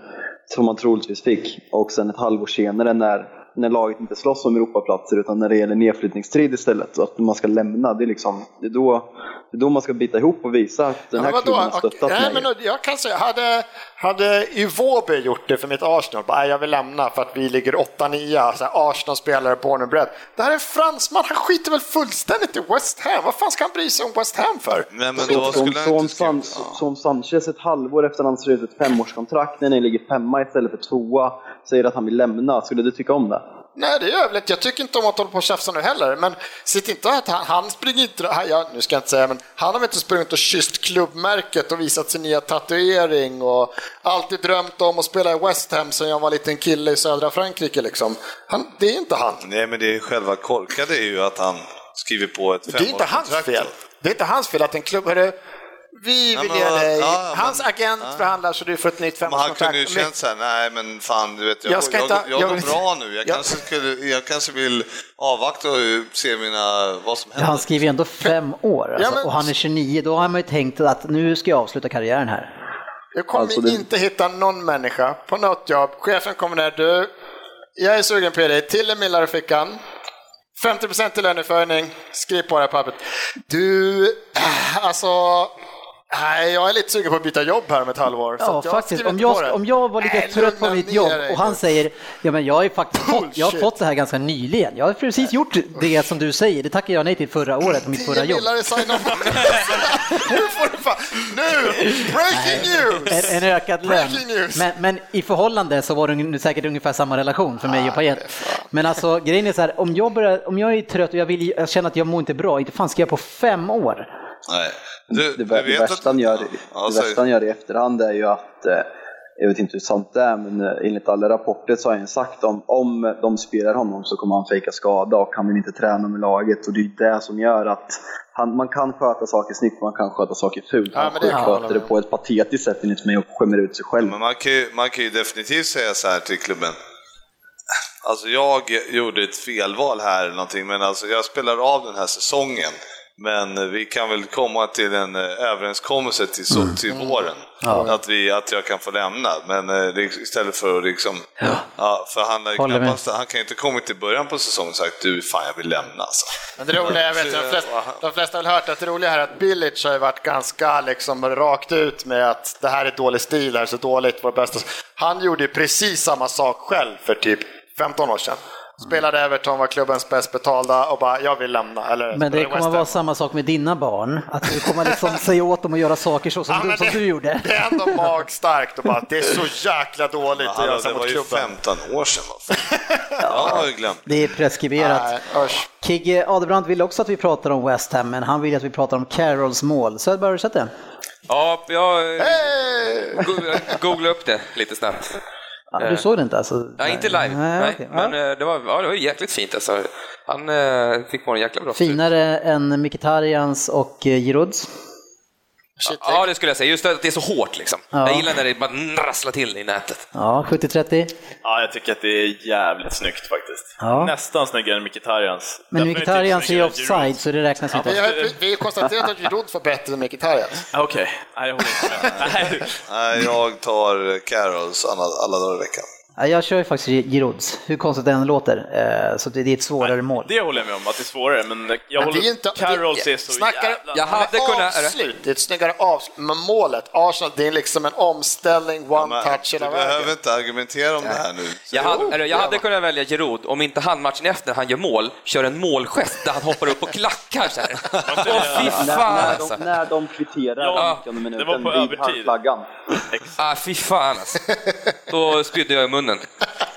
som man troligtvis fick. Och sen ett halvår senare när, när laget inte slåss om Europaplatser utan när det gäller nedflyttningsstrid istället. Så att man ska lämna, det är, liksom, det är, då, det är då man ska bita ihop och visa att den Ja, här vadå? klubben har stöttat Nej, mig. men jag kan säga, hade, hade Iwobi gjort det för mitt Arsenal, bara, "Nej, jag vill lämna för att vi ligger 8-9, så här, Arsenal-spelare born and bred. Det här är en fransman, han skiter väl fullständigt i West Ham. Vad fan ska han bry sig om West Ham för? Nej, men då som, som. San, som Sanchez ett halvår efter han skrivit ett femårskontrakt när ni ligger femma istället för tvåa säger att han vill lämna, skulle du tycka om det? Nej, det är överlätt. Jag tycker inte om att hålla på och tjafsa nu heller. Men sitt inte att han, han springer inte... han- Ja, nu ska jag inte säga, men han har väl inte sprungit och kysst klubbmärket och visat sin nya tatuering och alltid drömt om att spela i West Ham sen jag var liten kille i södra Frankrike liksom. Han, det är inte han. Nej, men det är själva korkade är ju att han skriver på ett Det är inte hans femårskontrakt. fel. Det är inte hans fel att en klubb... Hörru, vi vill ge dig... ja, men- hans agent ja. förhandlar så du får ett nytt Men han femårskontrakt. kunde ju känt såhär, nej men fan du vet, jag, Jag jag, ska jag, inte- jag, jag går vill- bra nu. Jag, jag- kanske skulle, jag kanske vill avvakta och se mina, vad som Ja, händer. han skriver ju ändå fem år alltså, Ja, men- och han är 29, då har man ju tänkt att nu ska jag avsluta karriären här. Jag kommer Alltså, det- inte hitta någon människa på något jobb. Chefen kommer ner, du, jag är sugen på dig, till en millar i fickan. 50% i löneförhöjning, skriv på det här pappret. Du, [CLEARS THROAT] alltså, nej, jag är lite sugen på att byta jobb här om ett halvår. Ja, jag faktiskt. Om jag, om jag var lite Nej, trött på mitt jobb och han säger ja men jag ju faktiskt fått, jag har fått det här ganska nyligen. Jag har precis gjort det som du säger, det tackade jag nej till förra året på mitt förra 10 jobb. [LAUGHS] nu får du fan, nu, breaking news! En, en ökad lön. Men, men i förhållande så var det säkert ungefär samma relation för mig och Payet. Men alltså grejen är så här, om jag, börjar, om jag är trött och jag, vill, jag känner att jag mår inte bra, inte fan ska jag på fem år? Nej. Du, Det, det, värsta att... han gör, Ja, det värsta han gör i efterhand är ju att, eh, jag vet inte hur sant det är, men eh, enligt alla rapporter så har han sagt om, om de spelar honom så kommer han fejka skada och han vill inte träna med laget och det är det som gör att han, man kan sköta saker snyggt, man kan sköta saker fult. Ja, Han sköter det på ett patetiskt sätt enligt mig och skämmer ut sig själv. Men man kan, ju, man kan ju definitivt säga så här till klubben. Alltså jag gjorde ett felval här eller någonting, men alltså jag spelar av den här säsongen Men vi kan väl komma till en eh, överenskommelse till, så, Mm. till våren. Att, vi, att jag kan få lämna. Men eh, istället för att liksom... Ja. för han, knappast, han kan ju inte kommit i början på säsongen och sagt du, fan jag vill lämna alltså. Men det roliga, jag vet, de, flesta, de flesta har väl hört att det roliga här är att Billich har ju varit ganska liksom rakt ut med att det här är dålig stil, det här är så dåligt, vår bästa. Han gjorde ju precis samma sak själv för typ 15 år sedan. Spelade Everton, var klubbens bäst betalda och bara, jag vill lämna. Eller Men det kommer att vara samma sak med dina barn, att du kommer liksom [LAUGHS] säga åt dem att göra saker så som, Ja, du, som det, du gjorde. Det är ändå magstarkt och bara, det är så jäkla dåligt att Hallå, göra så det mot var ju klubben. 15 år sedan. [LAUGHS] har ju glömt. Det är preskriberat. Nej. Kigge Adebrant vill också att vi pratar om West Ham, men han vill att vi pratar om Carols mål. Så har du sett det? Ja, jag eh, Hey! go- googlade upp det lite snabbt. Ja, du såg det inte alltså? Nej, inte live. Nej, Nej, okej. Men Ja. eh, det var, ja, det var jäkligt fint alltså. Han eh, fick på en jäkla bra. Finare än Mkhitarjans och eh, Girouds. Ja, det skulle jag säga. Just att det är så hårt liksom. Ja. Jag gillar när det bara rasslar till i nätet. Ja, 70-30. Ja, jag tycker att det är jävligt snyggt faktiskt. Ja. Nästan snyggare än Mkhitarjans. Men Mkhitarjans är ju offside, så det räknas Vi inte. vi har ju konstaterat att Giroud var bättre än Mkhitaryan. Ah, Okej, nej jag håller inte med. [LAUGHS] Nej. Nej, jag tar Carols alla, alla dagar i veckan. Ja, jag kör ju faktiskt Girouds, hur konstigt det än låter. Eh, Så det det är ett svårare mål. Det håller jag med om, att det är svårare, men jag Men det är håller... inte, Carols det, är så snackar, jävla... Jag hade kunnat- Avslut, det är ett snyggare avslut. Men målet, Arsenal, det är liksom en omställning, one Men touch du hela behöver vägen. inte argumentera om det här nu. Jag hade, eller, jag hade kunnat välja Giroud om inte han matchen efter han gör mål kör en målgest där han hoppar upp och klackar så här. Åh fy När, fan när, alltså. de, när de kvitterar Ja, 90 det minuten var på vid övertid. Ah, fy fan alltså. Då spydde jag i munnen. fundan.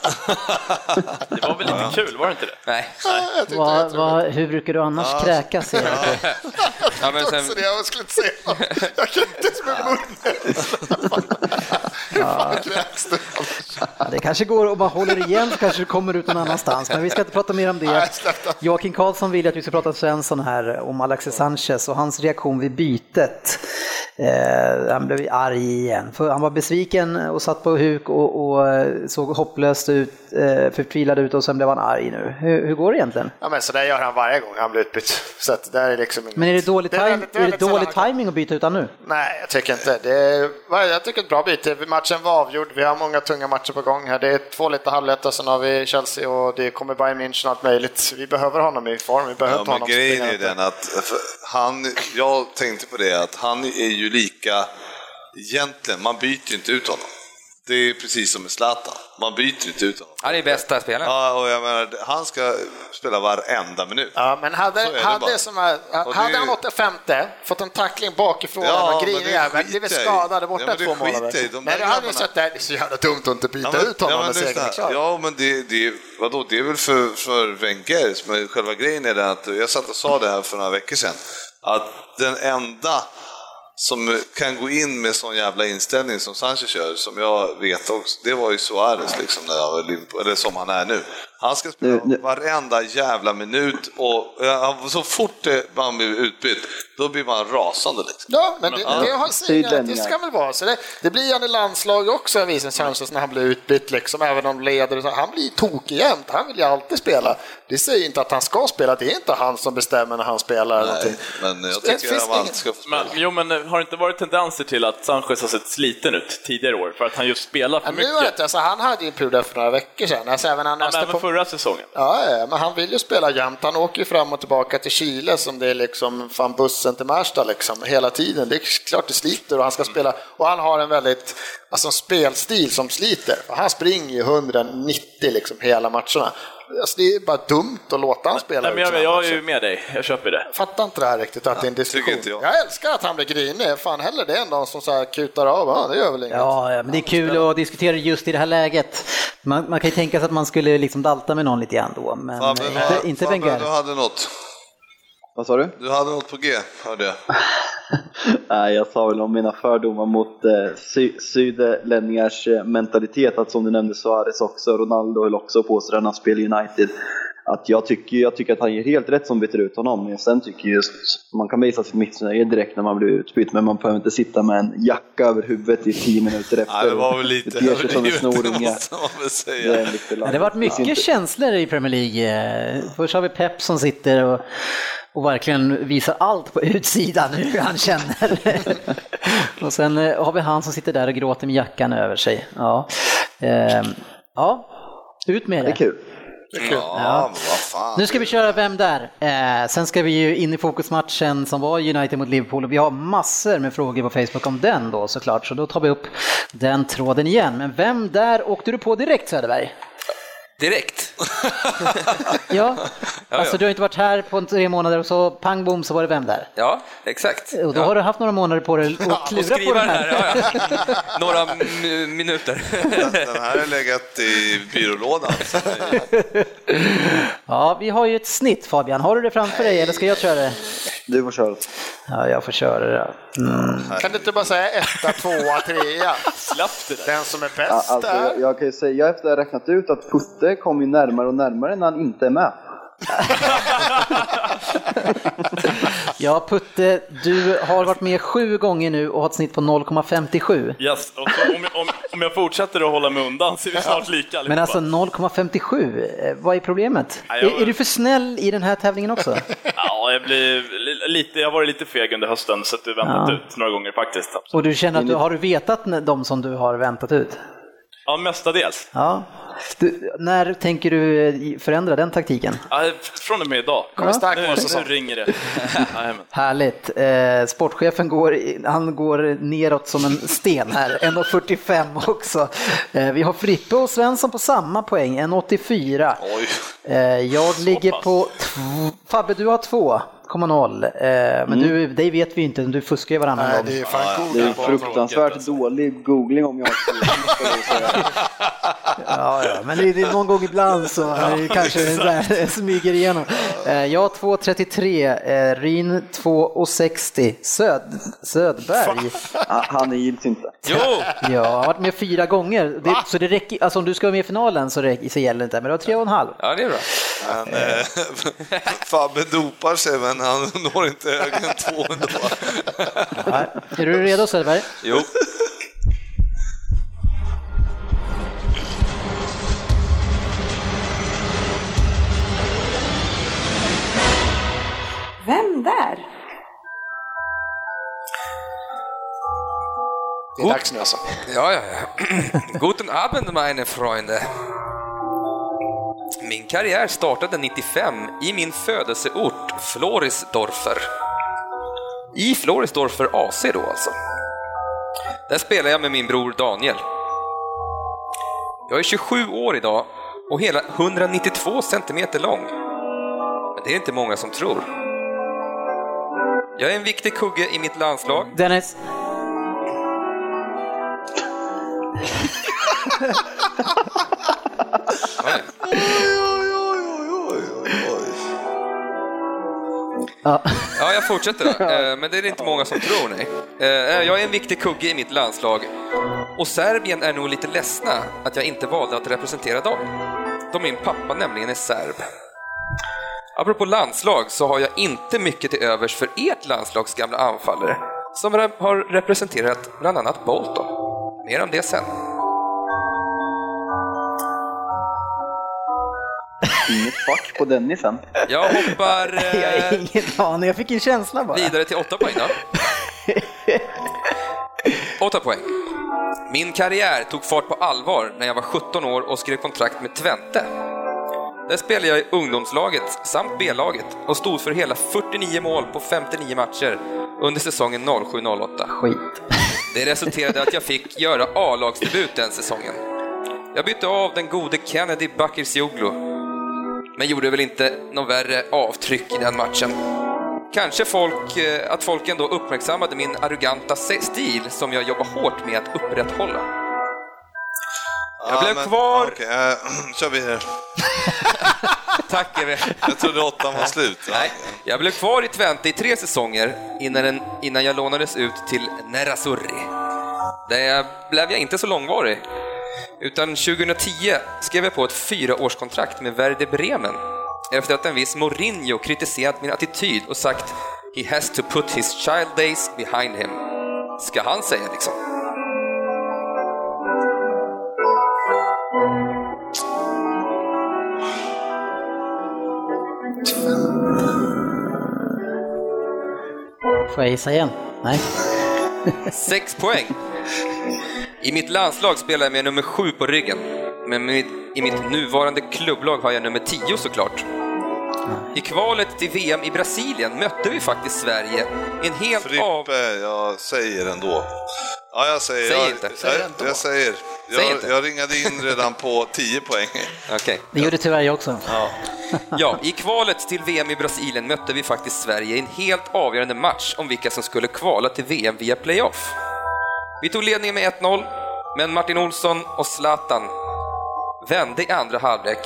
Det var väl lite kul, var det inte det? Nej. Vad, jätteroligt. vad, hur brukar du annars kräkas? Erik? Ja, men sen, det, jag skulle inte säga. Jag kan inte ens med munnen. Hur fan kräks du? Ja, det kanske går och bara håller igen så kanske det kommer ut någon annanstans, men vi ska inte prata mer om. Nej, det. Joakim Karlsson vill att vi ska prata Svensson här om Alexis Sanchez och hans reaktion vid bytet. Eh, han blev arg igen, för han var besviken och satt på huk och, och eh, såg hopplöst ut, eh, förtvivlad ut och sen blev han arg nu. Hur, hur går det egentligen? Ja, men så där gör han varje gång han blir utbytt. Så att det där är liksom inget- Men är det dålig, Det är time, väldigt- är det dålig timing att byta ut nu? Nej, jag tycker inte. Det är, jag tycker ett bra byte. Matchen var avgjord. Vi har många tunga matcher på gång här. Det är två lite halvlätta, sen har vi Chelsea och det kommer Bayern München och allt möjligt. Vi behöver honom i form. Vi behöver Ja, men honom grejen är ju den att han, jag tänkte på det att han är ju lika, egentligen, man byter ju inte ut honom. Det är precis som med Zlatan, man byter inte ut honom. han är bästa spelaren. Ja, och jag menar, han ska spela varenda minut. Ja, men hade, Så är det hade, som hade det- han det femte, fått en tackling bakifrån Ja, och grinig det jävel, blivit skadad borta Ja, men det två månader. skiter jag i. De Nej, då hade vi sett det. Det är så jävla dumt att inte byta Ja, men- ut honom ja, men när segern är klar. Ja, men det, det, vadå, det är väl för, för Wenger, men själva grejen är den att, jag satt och sa det här för några veckor sedan, att den enda som kan gå in med sån jävla inställning som Sanchez kör, som jag vet också, det var ju Suarez liksom, när jag var eller som han är nu. Han ska spela Nu- nu- varenda jävla minut och ja, så fort det, man blir utbytt, då blir man rasande liksom. Ja, men det, det, har sin, det ska väl vara så. Det, det blir han i landslag också en viss chans när han blir utbytt, liksom, även om leder. Han blir tokig jämt, han vill ju alltid spela. Det säger inte att han ska spela, det är inte han som bestämmer när han spelar. eller Nej, men jag Det tycker att man ingen- ska få spela. Men, jo, men eh, har det inte varit tendenser till att Sanchez har sett sliten ut tidigare år för att han just spelar för Ja, nu mycket? vet jag, så han hade ju en period för några veckor sedan, alltså, även han Ja, men även på förra säsongen. Ja, ja, men han vill ju spela jämt. Han åker ju fram och tillbaka till Chile som det är liksom fan bussen till Märsta liksom hela tiden. Det är klart det sliter och han ska spela och han har en väldigt alltså en spelstil som sliter. För han springer ju 190 liksom hela matcherna. Alltså, det är bara dumt att låta han spela Nej, men jag, såna jag är ju med dig, jag köper det. Jag fattar inte det här riktigt, att det är en diskussion. inte jag. älskar att han blir grinig. Fan heller det än de som så här kutar av. Ja, det gör väl inget. Ja, ja, men det är kul att diskutera just i det här läget. Man, man kan ju tänka sig att man skulle liksom dalta med någon lite grann då, men Fabbe, inte, inte Fabbe, du hade något. Vad sa du? Du hade något på G, hörde jag. [LAUGHS] Nej, jag sa väl om mina fördomar mot eh, sy- sydlänningars eh, mentalitet, att som du nämnde Suarez också, Ronaldo höll också på sig när han spelade United. att jag tycker, jag tycker att han ger helt rätt som byter ut honom. Men sen tycker jag just, man kan visa sitt missnöje direkt när man blir utbytt, men man behöver inte sitta med en jacka över huvudet i tio minuter efter. [LAUGHS] Nej, det var väl lite sig som en överdrivet, det snorunge. [LAUGHS] måste man väl Det säga. Ja, det har varit mycket känslor i Premier League. Eh, Först har vi Pep som sitter och, och verkligen visar allt på utsidan hur han känner. [LAUGHS] och sen eh, har vi han som sitter där och gråter med jackan över sig. Ja, Ehm, ja. ut med Det är det. kul. Ja, fan. Nu ska vi köra Vem där? Eh, sen ska vi ju in i fokusmatchen som var United mot Liverpool och vi har massor med frågor på Facebook om den då såklart, så då tar vi upp den tråden igen. Men Vem där åkte du på direkt Söderberg? Direkt. [LAUGHS] Ja, ja. alltså du har inte varit här på tre månader och så pang bom så var det Vem där? Ja, exakt. Och då ja. har du haft några månader på dig att [LAUGHS] klura på skriva den här. här, ja, ja. Några mi- minuter. [LAUGHS] Den här har legat i byrålådan. Ja, vi har ju ett snitt Fabian, har du det framför dig eller ska jag köra det? Du får köra. Ja, jag får köra det. Då. Kan du inte bara säga etta, tvåa, trea? Slapp det där. Den som är Ja, bäst Alltså, där. jag, jag kan ju säga efter att jag räknat ut att Putte kommer ju närmare och närmare när han inte är med. [LAUGHS] Ja, Putte, du har varit med sju gånger nu och har ett snitt på 0,57. Yes. Och så om, jag- om, om jag fortsätter att hålla mig undan så är vi snart lika allihopa. Men alltså 0,57, eh, vad är problemet? Ja, jag- Är, är du för snäll i den här tävlingen också? [LAUGHS] Ja, jag, blir li- lite, jag har varit lite feg under hösten, så att du väntat Ja. ut några gånger faktiskt. Absolut. Och du känner att du har du vetat de som du har väntat ut? Ja, mestadels. Ja. Du, när tänker du eh, förändra den taktiken? Ja, från och med idag. Kommer stark Nu, på säsong. nu ringer det. [LAUGHS] Härligt. Eh, sportchefen går, han går neråt som en sten här, [LAUGHS] 1,45 också. Eh, vi har Frippe och Svensson på samma poäng, 1,84. Oj. Eh, jag ligger pass. på, Fabbe du har 2,0. Eh, men du, dig vet vi inte, du fuskar ju varannan Nej, gång. det är fan Det är fruktansvärt dålig googling om jag. [LAUGHS] Ja, ja, men det, är någon gång ibland så kanske det där smyger igenom. Eh, jag har 2,33, eh, Rin 2,60, Söd, Södberg. Ah, Han gills inte. Jo! Jag har varit med fyra gånger, det, så det räcker, alltså om du ska vara med i finalen så, räcker, så gäller det inte, men du har tre och en halv. Ja, det är bra. Men, eh, [LAUGHS] Fabbe dopar sig, men han [LAUGHS] når inte högre än två ändå. Ja. Är du redo Söderberg? Jo. Vem där? Det är dags nu alltså. Ja, ja, ja. [CLEARS THROAT] Guten Abend, meine Freunde. Min karriär startade 95 i min födelseort Florisdorfer. I Florisdorfer AC då alltså. Där spelar jag med min bror Daniel. Jag är 27 år idag och hela 192 centimeter lång. Men det är inte många som tror. Jag är en viktig kugge i mitt landslag Dennis? [LAUGHS] Ja. Ja, jag fortsätter då. Eh, Men det är inte många som tror, nej. Eh, Jag är en viktig kugge i mitt landslag. Och Serbien är nog lite ledsna att jag inte valde att representera dem. Då min pappa nämligen är serb. Apropå landslag så har jag inte mycket till övers för ert landslags gamla anfallare som har representerat bland annat Bolton. Mer om det sen. Inget fack på Dennisen. Jag hoppar [LAUGHS] Jag har eh, ingen aning, jag fick en känsla bara. Vidare till åtta poäng då. [LAUGHS] Åtta poäng. Min karriär tog fart på allvar när jag var 17 år och skrev kontrakt med Twente. Där spelade jag i ungdomslaget samt B-laget och stod för hela 49 mål på 59 matcher under säsongen 07-08. Skit. Det resulterade att jag fick göra A-lagsdebut den säsongen. Jag bytte av den gode Kennedy Bakircioglu, men gjorde väl inte någon värre avtryck i den matchen. Kanske folk, eh, att folk ändå uppmärksammade min arroganta stil som jag jobbar hårt med att upprätthålla. Jag blev men- kvar. Okej, äh, [CLEARS THROAT] kör vidare. [LAUGHS] Tack Eve. Jag trodde åttan var slut. Nej, jag blev kvar i Twente i tre säsonger innan, en, innan jag lånades ut till Nerazzurri. Där blev jag inte så långvarig. Utan 2010 skrev jag på ett fyraårskontrakt med Werder Bremen efter att en viss Mourinho kritiserat min attityd och sagt “He has to put his child days behind him”. Ska han säga liksom? Får jag gissa igen? Nej. Sex poäng. I mitt landslag spelar jag med nummer sju på ryggen, men med, i mitt nuvarande klubblag har jag nummer tio såklart. I kvalet till VM i Brasilien mötte vi faktiskt Sverige i en helt av... Frippe, jag säger ändå. Ja, jag säger. Säg jag, inte. Jag, jag säger. Säg Jag, inte. jag ringade in redan på [LAUGHS] 10 poäng. Okej. Det gjorde tyvärr jag också. Ja, [LAUGHS] i kvalet till VM i Brasilien mötte vi faktiskt Sverige i en helt avgörande match om vilka som skulle kvala till VM via playoff. Vi tog ledningen med 1-0, men Martin Olsson och Zlatan vände i andra halvlek.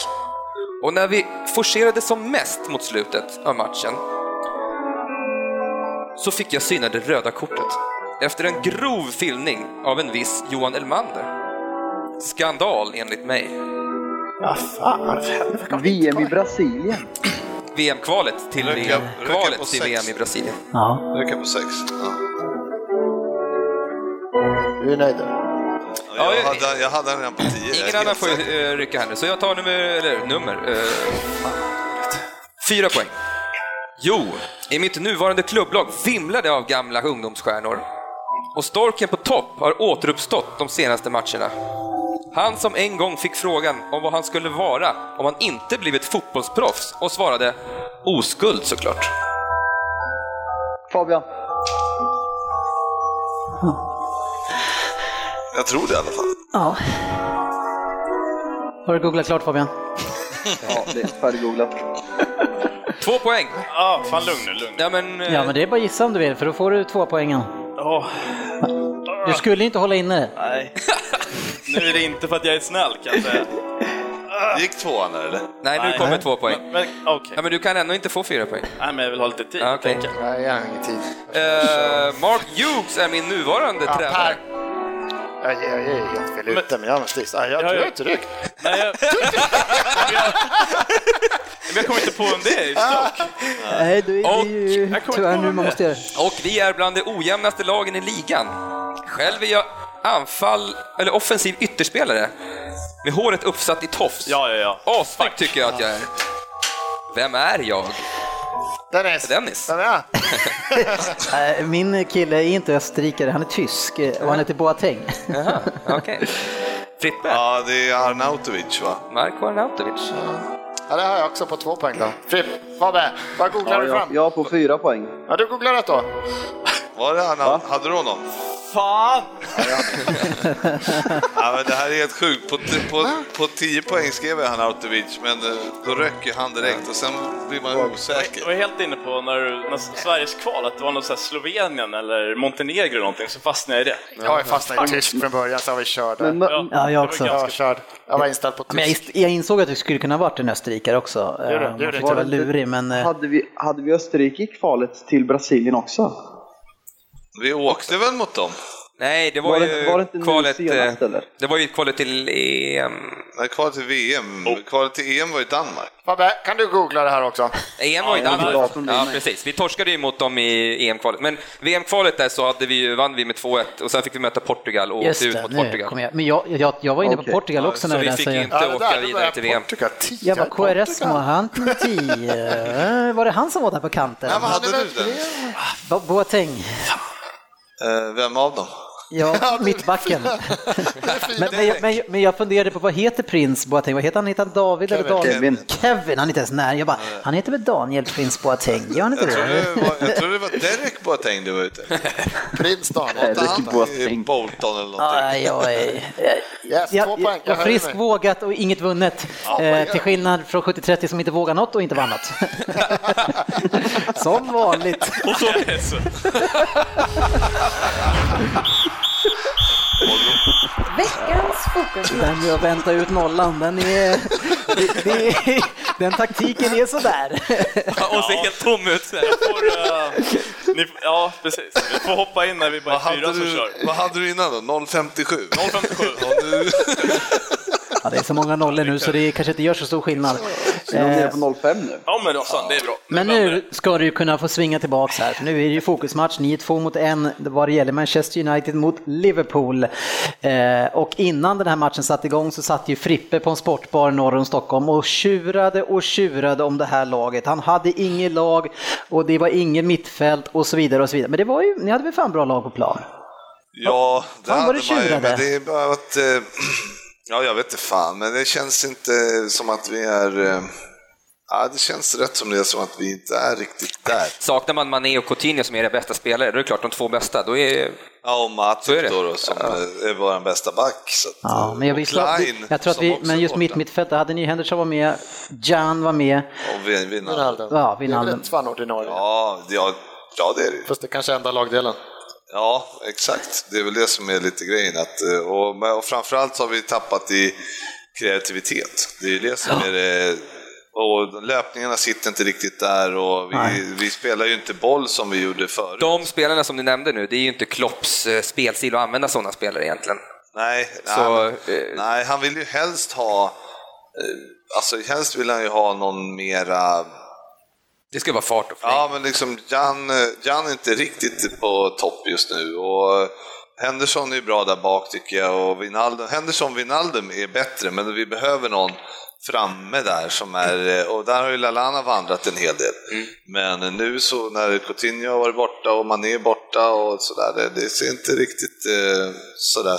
Och när vi forcerade som mest mot slutet av matchen så fick jag syna det röda kortet efter en grov filmning av en viss Johan Elmander. Skandal enligt mig. Ja, fan. VM i Brasilien. VM-kvalet till, Röka- VM, röka kvalet till sex. VM i Brasilien. Ja. Räcker på 6. Ja. Du är nöjd? Jag, hade, jag hade den redan på 10. Ingen annan får eh, rycka här nu, så jag tar nummer, eller nummer. eh, fyra poäng. Jo, i mitt nuvarande klubblag vimlar det av gamla ungdomsstjärnor. Och Storken på topp har återuppstått de senaste matcherna. Han som en gång fick frågan om vad han skulle vara om han inte blivit fotbollsproffs och svarade oskuld såklart. Fabian. Jag tror det i alla fall. ja. Har du googlat klart Fabian? Ja, det är färdiggooglat. [LAUGHS] Två poäng. Ja, fan lugn nu, lugn. Ja, men, eh, Ja, men det är bara att gissa om du vill, för då får du två poängen. Åh, Du skulle inte hålla inne det. nej. [LAUGHS] Nu är det inte för att jag är snäll kan jag säga. Gick tvåan där eller? nej, nu kommer två poäng. Men, men okej. Ja, men du kan ändå inte få fyra poäng. Nej, men jag vill ha lite tid. Ja, okej. tänker jag. Nej, jag har ingen tid. Eh, Mark Hughes är min nuvarande Ja, tränare. Per. Jag, jag, jag är helt fel ute, men jag måste gissa. Jag Ja, tror. Nej, jag... men jag... Men jag kommer inte på vem det är stock. Nej, du Och- är ju jag tyvärr nu man det. måste göra. Och vi är bland de ojämnaste lagen i ligan. Själv är jag anfall, eller offensiv ytterspelare med håret uppsatt i tofs. Ja, ja, ja. Assnygg tycker jag att jag är. Vem är jag? Dennis. Dennis. Jag? Äh, [LAUGHS] Min kille är inte österrikare, han är tysk eh, och han heter Boateng. Jaha, okej. Frippe? Ja, det är Arnautovic va? Marko Arnautovic? Ja, det har jag också på två poäng då. Fripp, Fabbe, vad googlar Ja, du jag, fram? jag på fyra poäng. Ja, du googlar rätt då. Var det Arnaut? Hade du honom? Fan! [LAUGHS] Ja, men det här är helt sjukt. På, på, på 10 poäng skrev jag Arnautovic, men eh, då röcker han direkt och sen blir man Jag osäker. var helt inne på när, när Sveriges kval, att det var något så här Slovenien eller Montenegro eller någonting, så fastnade jag i det. Jag är fastnat i tysk från början, så var vi körda. Men, Ja, Ja, jag var också. Jag var körd. Jag var inställd på Men jag, tysk. jag insåg att det skulle kunna varit en österrikare också. Gör det, gör det. vara lurig, men... eh, hade, vi, hade vi Österrike i kvalet till Brasilien också? Vi åkte väl mot dem? Nej, det var, Var ju det- var det inte kvalet... senast, eh, eller? Det var ju kvalet till EM. Nej, kvalet till VM. Oh. Kvalet till EM var i Danmark. Fabbe, kan du googla det här också? EM var ju Ja, Danmark. Ja, precis. Vi torskade ju mot dem i EM-kvalet. Men VM-kvalet där så hade vi ju, vann vi med 2-1 och sen fick vi möta Portugal och Just åkte ut mot nu Portugal. jag. Men jag, jag, jag var inne på Okej. Portugal också så när vi det där fick ju säger. inte Ja, det åka där, vidare till VM. Portugal, tio, Jag bara, KRS må han med 10. Var det han som var där på kanten? Ja, vad hade du den? Bo- Boateng. Eh, vem av dem? Ja, mittbacken. [LAUGHS] men, men, jag, men, men jag funderade på vad heter prins Boateng? Vad heter han? Heter han David eller Daniel? Kevin. Kevin, han är inte ens nära. Jag bara, han heter väl Daniel prins Boateng? Gör han inte Jag tror det? det var, jag tror det var Derek Boateng du var ute. [LAUGHS] Prins Dan. Nej, Inte det han är Boateng. i Bolton eller Ja, någonting. är... Yes, Jag, jag, Jag mig. vågat och inget vunnet. Eh, till skillnad från 70-30 som inte vågar något och inte vann något. [LAUGHS] som vanligt. Och så är det så. Veckans fokus. Den jag väntar ut nollan, den är... Det, det är den taktiken är sådär. Och ser helt tom ut. får, eh, ni, ja, precis. Vi får hoppa in när vi bara är fyra som kör. vad hade du innan då? 057? 057. Ja, nu, Ja, det är så många nollor nu så det kanske inte gör så stor skillnad. Så de är Eh, på 05 nu. Ja, men fan, det är bra. Men nu ska du ju kunna få svinga tillbaks här. för Nu är det ju fokusmatch, 9-2 mot 1 vad det gäller Manchester United mot Liverpool. Eh, och innan den här matchen satte igång så satt ju Frippe på en sportbar norr om Stockholm och tjurade och tjurade om det här laget. Han hade inget lag och det var inget mittfält och så vidare och så vidare. Men det var ju, ni hade väl fan bra lag på plan? Ja, det Fan, hade det man ju, men det är bara att... eh, [CLEARS THROAT] Ja, jag vet inte fan, men det känns inte som att vi är... eh, Ja, det känns rätt som det är som att vi inte är riktigt där. Saknar man Mané och Coutinho som är era bästa spelare, då är det klart de två bästa. Då är, Ja, och Så det. då, då som Ja. är vår bästa back. Så att, Ja, eh, men jag, slå, Klein, jag tror att vi, men just mitt mittfält, hade ni Henderson var med, Jan var med. Och Wijnaldum. Ja, Det är Wijnaldum. väl ordinarie. ja, ja, ja, det är det. Fast det kanske är enda lagdelen. Ja, exakt. Det är väl det som är lite grejen. Att, eh, och, och framförallt så har vi tappat i kreativitet. Det är det som är det. Och löpningarna sitter inte riktigt där och vi, vi spelar ju inte boll som vi gjorde förut. de spelarna som du nämnde nu, det är ju inte Klopps eh, spelstil att använda sådana spelare egentligen. Nej, Så, nej, eh, nej, han vill ju helst ha, eh, alltså helst vill han ju ha någon mera, Det ska vara fart och fläng. ja men liksom Jan, eh, Jan är inte riktigt på topp just nu och Henderson är ju bra där bak tycker jag och Wijnaldum, Henderson och Wijnaldum är bättre men vi behöver någon framme där som är, eh, och där har ju Lalana vandrat en hel del. Men nu så när Coutinho har varit borta och man är borta och sådär, det, det ser inte riktigt eh, sådär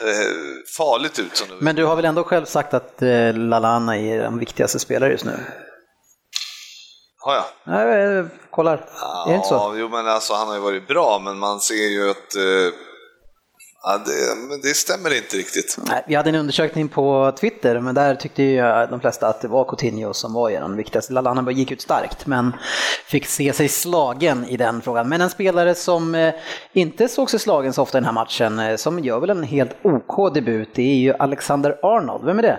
eh, farligt ut som det Men du har väl ändå själv sagt att eh, Lalana är den viktigaste spelare just nu? Har jag? Nej, jag kollar. Är det inte så? Ja, jo men alltså han har ju varit bra, men man ser ju att eh, ja, det, men det stämmer inte riktigt. Nej, Vi hade en undersökning på Twitter, men där tyckte ju de flesta att det var Coutinho som var den viktigaste. Lalana gick ut starkt, men fick se sig slagen i den frågan. Men en spelare som eh, inte såg sig slagen så ofta i den här matchen, eh, som gör väl en helt OK debut, det är ju Alexander Arnold. Vem är det?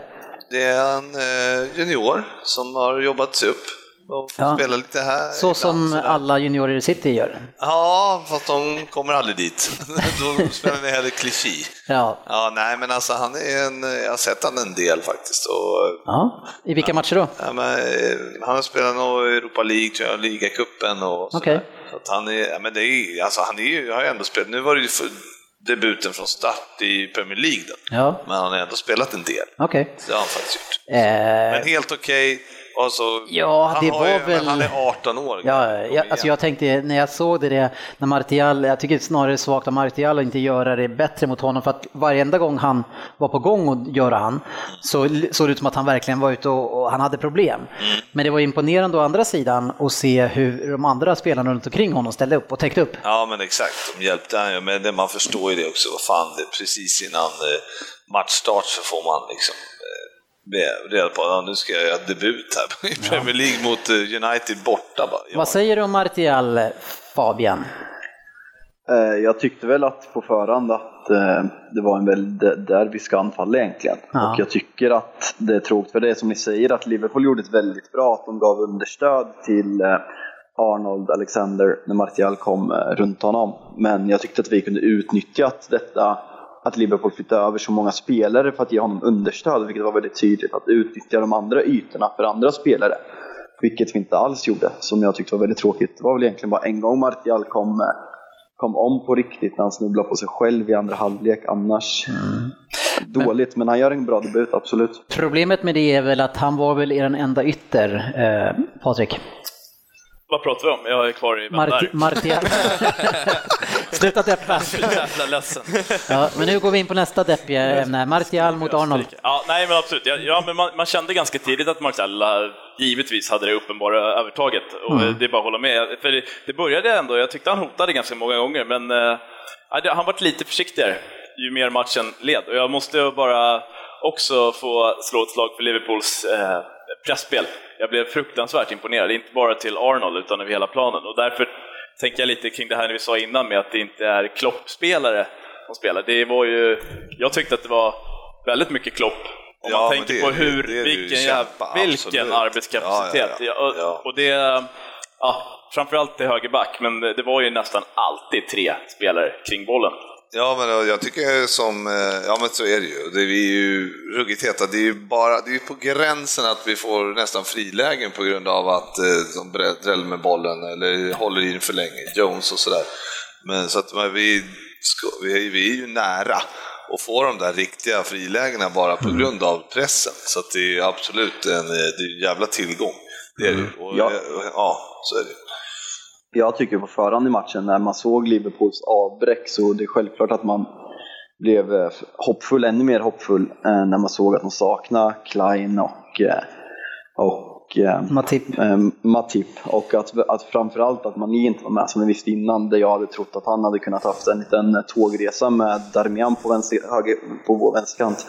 Det är en eh, junior som har jobbat sig upp och får Ja. spela lite här. Så ibland som sådär. alla juniorer i City gör. Ja, fast de kommer aldrig dit. [LAUGHS] Då spelar vi hellre klichy. Ja. Ja, nej men alltså han är en, jag har sett han en del faktiskt. Och, ja. I vilka matcher då? ja, men, eh, han har spelat nog Europa League, tror jag, ligacupen och sådär. Okej. Så han är, ja, men det är, alltså han är ju, har ju ändå spelat, nu var det ju för debuten från start i Premier League då. Ja, Men han har ändå spelat en del. okej. Det har han faktiskt gjort. Eh, Men helt okej. Och så, Ja, det var ju, väl- han är 18 år. Ja, jag, alltså jag tänkte när jag såg det, när Martial, jag tycker snarare det är svagt av Martial att inte göra det bättre mot honom för att varenda gång han var på gång att göra han så såg det ut som att han verkligen var ute och, och han hade problem. Men det var imponerande å andra sidan att se hur de andra spelarna runt omkring honom ställde upp och täckte upp. Ja, men exakt. De hjälpte han ju. Men det, man förstår ju det också. Vad fan, det, precis innan eh, matchstart så får man liksom reda på att nu ska jag göra debut här i Premier League mot eh, United borta. Bara. Ja. Vad säger du om Martial, Fabian? Eh, Jag tyckte väl att på förhand att eh, det var en väldigt derbysk anfall egentligen. Ja. Och jag tycker att det är tråkigt för det är som ni säger att Liverpool gjorde ett väldigt bra, att de gav understöd till eh, Arnold Alexander när Martial kom eh, runt honom. Men jag tyckte att vi kunde utnyttjat detta att Liverpool flyttade över så många spelare för att ge honom understöd, vilket var väldigt tydligt. Att utnyttja de andra ytorna för andra spelare. Vilket vi inte alls gjorde, som jag tyckte var väldigt tråkigt. Det var väl egentligen bara en gång Martial kom, eh, kom om på riktigt när han snubblade på sig själv i andra halvlek. Annars dåligt, men han gör en bra debut, absolut. Problemet med det är väl att han var väl er enda ytter, eh, Patrik? Vad pratar vi om? Jag är kvar i Marti. Martial. [LAUGHS] Sluta deppa. [LAUGHS] Jävla ledsen. Ja, men nu går vi in på nästa deppiga ämne. Martial mot Arnold. Ja, nej men absolut. Ja, men man, man kände ganska tidigt att Marcel givetvis hade det uppenbara övertaget. Och Mm. Det är bara att hålla med. För det, det började ändå, jag tyckte han hotade ganska många gånger, men eh, han varit lite försiktigare ju mer matchen led. Och jag måste bara också få slå ett slag för Liverpools eh, pressspel. Jag blev fruktansvärt imponerad, inte bara till Arnold utan över hela planen. Och därför tänker jag lite kring det här vi sa innan med att det inte är Klopp-spelare som spelar. Det var ju, jag tyckte att det var väldigt mycket Klopp om Ja, man tänker det- på hur, det det vilken, kämpa, vilken absolut. arbetskapacitet. Ja, Ja. och det, ja, framförallt till högerback, men det var ju nästan alltid tre spelare kring bollen. Ja, men jag tycker som, eh, ja men så är det ju. Det är ju ruggigt heta. Det är ju bara, det är på gränsen att vi får nästan frilägen på grund av att eh, de dräller med bollen eller håller i den för länge, Jones och sådär. Men så att men vi, vi, är, vi är ju nära att få de där riktiga frilägena bara på Mm. grund av pressen. Så det är absolut en, eh, det är en jävla tillgång. Det är det ju. Och, Ja. eh, ja, så är det. Jag tycker på förhand i matchen när man såg Liverpools avbräck så det är självklart att man blev eh, hoppfull, ännu mer hoppfull eh, när man såg att de saknade Klein och, eh, och och eh, Matip. eh, Matip och att, att framförallt att Mani inte var med som vi visste innan där jag hade trott att han hade kunnat haft en liten tågresa med Darmian på, vänster, höger, på vår vänsterkant.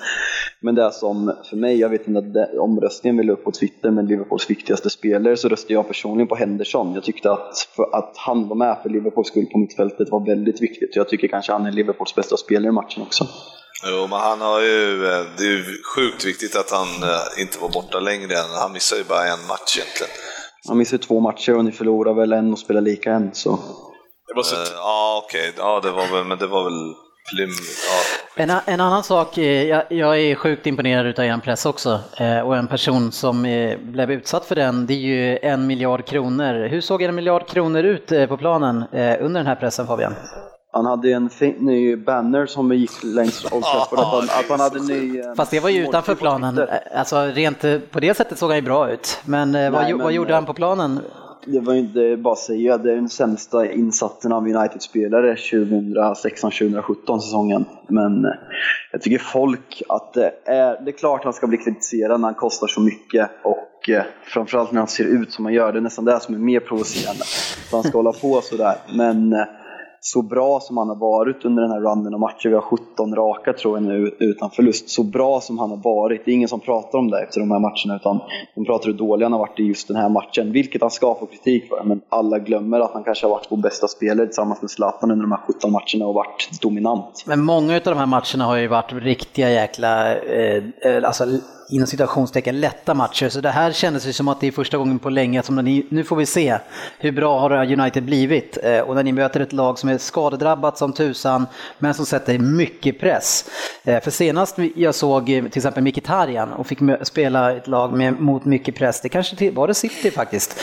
Men det som för mig, jag vet inte, det, omröstningen vi la upp på Twitter med Liverpools viktigaste spelare så röstade jag personligen på Henderson. Jag tyckte att, att han var med för Liverpools skull på mittfältet var väldigt viktigt. Jag tycker kanske han är Liverpools bästa spelare i matchen också. Jo, men han har ju, eh, det är ju sjukt viktigt att han eh, inte var borta längre än, han missar ju bara en match egentligen. Han missade två matcher och ni förlorar väl en och spelar lika en så. Det var så Eh, Ja, okej, ja det var väl, men det var väl Plym, ja. En, en annan sak, jag, jag är sjukt imponerad utav er press också eh, och en person som eh, blev utsatt för den, det är ju en miljard kronor. Hur såg en miljard kronor ut eh, på planen under den här pressen Fabian? Han hade en fin, ny banner som gick längs Old Trafford, att, han, att han hade ny... eh, Fast det var ju utanför planen. Eh, Alltså rent eh, på det sättet såg han ju bra ut. Men vad, Nej, gjo- men, vad gjorde han på planen? Det var ju inte bara att säga, det är den sämsta insatsen av United-spelare 2016-2017 säsongen. Men jag tycker folk att det är, det är klart han ska bli kritiserad när han kostar så mycket och eh, framförallt när han ser ut som han gör. Det är nästan det som är mer provocerande. Så han ska hålla på sådär. Men eh, så bra som han har varit under den här runnen av matcher, vi har 17 raka tror jag nu utan förlust, så bra som han har varit, det är ingen som pratar om det efter de här matcherna utan de pratar hur dålig han har varit i just den här matchen, vilket han ska få kritik för, men alla glömmer att han kanske har varit vår bästa spelare tillsammans med Zlatan under de här 17 matcherna och varit dominant. Men många av de här matcherna har ju varit riktiga jäkla, eh, eh alltså inom citationstecken lätta matcher. Så det här kändes ju som att det är första gången på länge som ni, nu får vi se hur bra har United blivit. Eh, och när ni möter ett lag som är skadedrabbat som tusan, men som sätter mycket press. Eh, för senast jag såg eh, till exempel Mkhitaryan och fick spela ett lag med, mot mycket press, det kanske till, var det City faktiskt,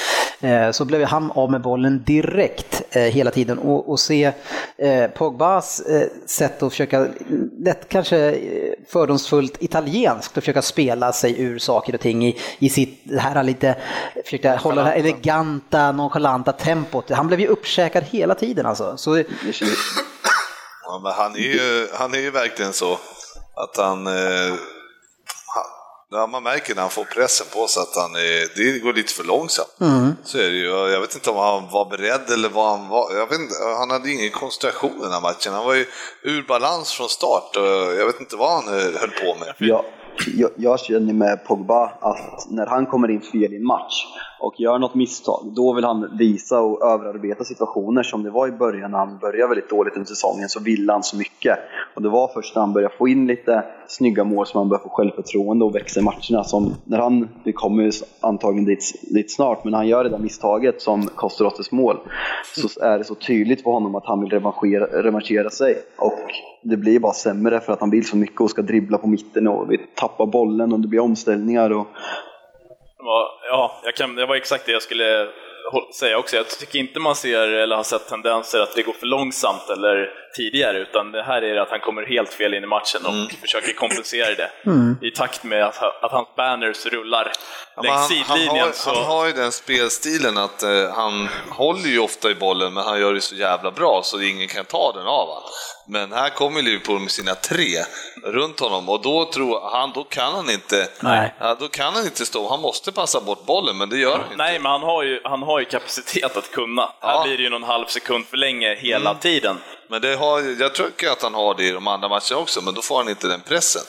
så blev han av med bollen direkt hela tiden. Och, och se Pogbas sätt att försöka, lätt kanske fördomsfullt italienskt, att försöka spela sig ur saker och ting i, i sitt, det här lite, försöka hålla det här eleganta, nonchalanta tempot. Han blev ju uppkäkad hela tiden alltså. Så, Ja, men han är ju, han är ju verkligen så att han, eh, han ja, man märker när han får pressen på sig att han är, det går lite för långsamt. Så är det ju. Jag vet inte om han var beredd eller vad han var. Jag vet inte, han hade ingen koncentration i den här matchen. Han var ju ur balans från start och jag vet inte vad han eh, höll på med. Jag, jag, jag känner med Pogba att när han kommer in fel i en match och gör något misstag, då vill han visa och överarbeta situationer som det var i början när han började väldigt dåligt under säsongen, så ville han så mycket. Och det var först när han började få in lite snygga mål som han började få självförtroende och växa i matcherna. Som när han, vi kommer ju antagligen dit, dit snart, men när han gör det där misstaget som kostar oss mål, så är det så tydligt för honom att han vill revanschera, revanschera sig. Och det blir bara sämre för att han vill så mycket och ska dribbla på mitten och vi tappar bollen och det blir omställningar. Och, Ja, jag kan, det var exakt det jag skulle säga också. Jag tycker inte man ser eller har sett tendenser att det går för långsamt eller tidigare, utan det här är att han kommer helt fel in i matchen och försöker kompensera det [LAUGHS] i takt med att, att hans banners rullar Ja, längs han, han, sidlinjen. har, så... han har ju den spelstilen att eh, han håller ju ofta i bollen, men han gör det så jävla bra så ingen kan ta den av honom. Men här kommer Liverpool med sina tre runt honom och då tror han, då kan han inte, Nej. då kan han inte stå, han måste passa bort bollen, men det gör han inte. Nej, men han har, ju, han har ju kapacitet att kunna. Ja. Mm. Här blir det ju någon halv sekund för länge hela tiden. Men det har, jag tycker att han har det i de andra matcherna också, men då får han inte den pressen.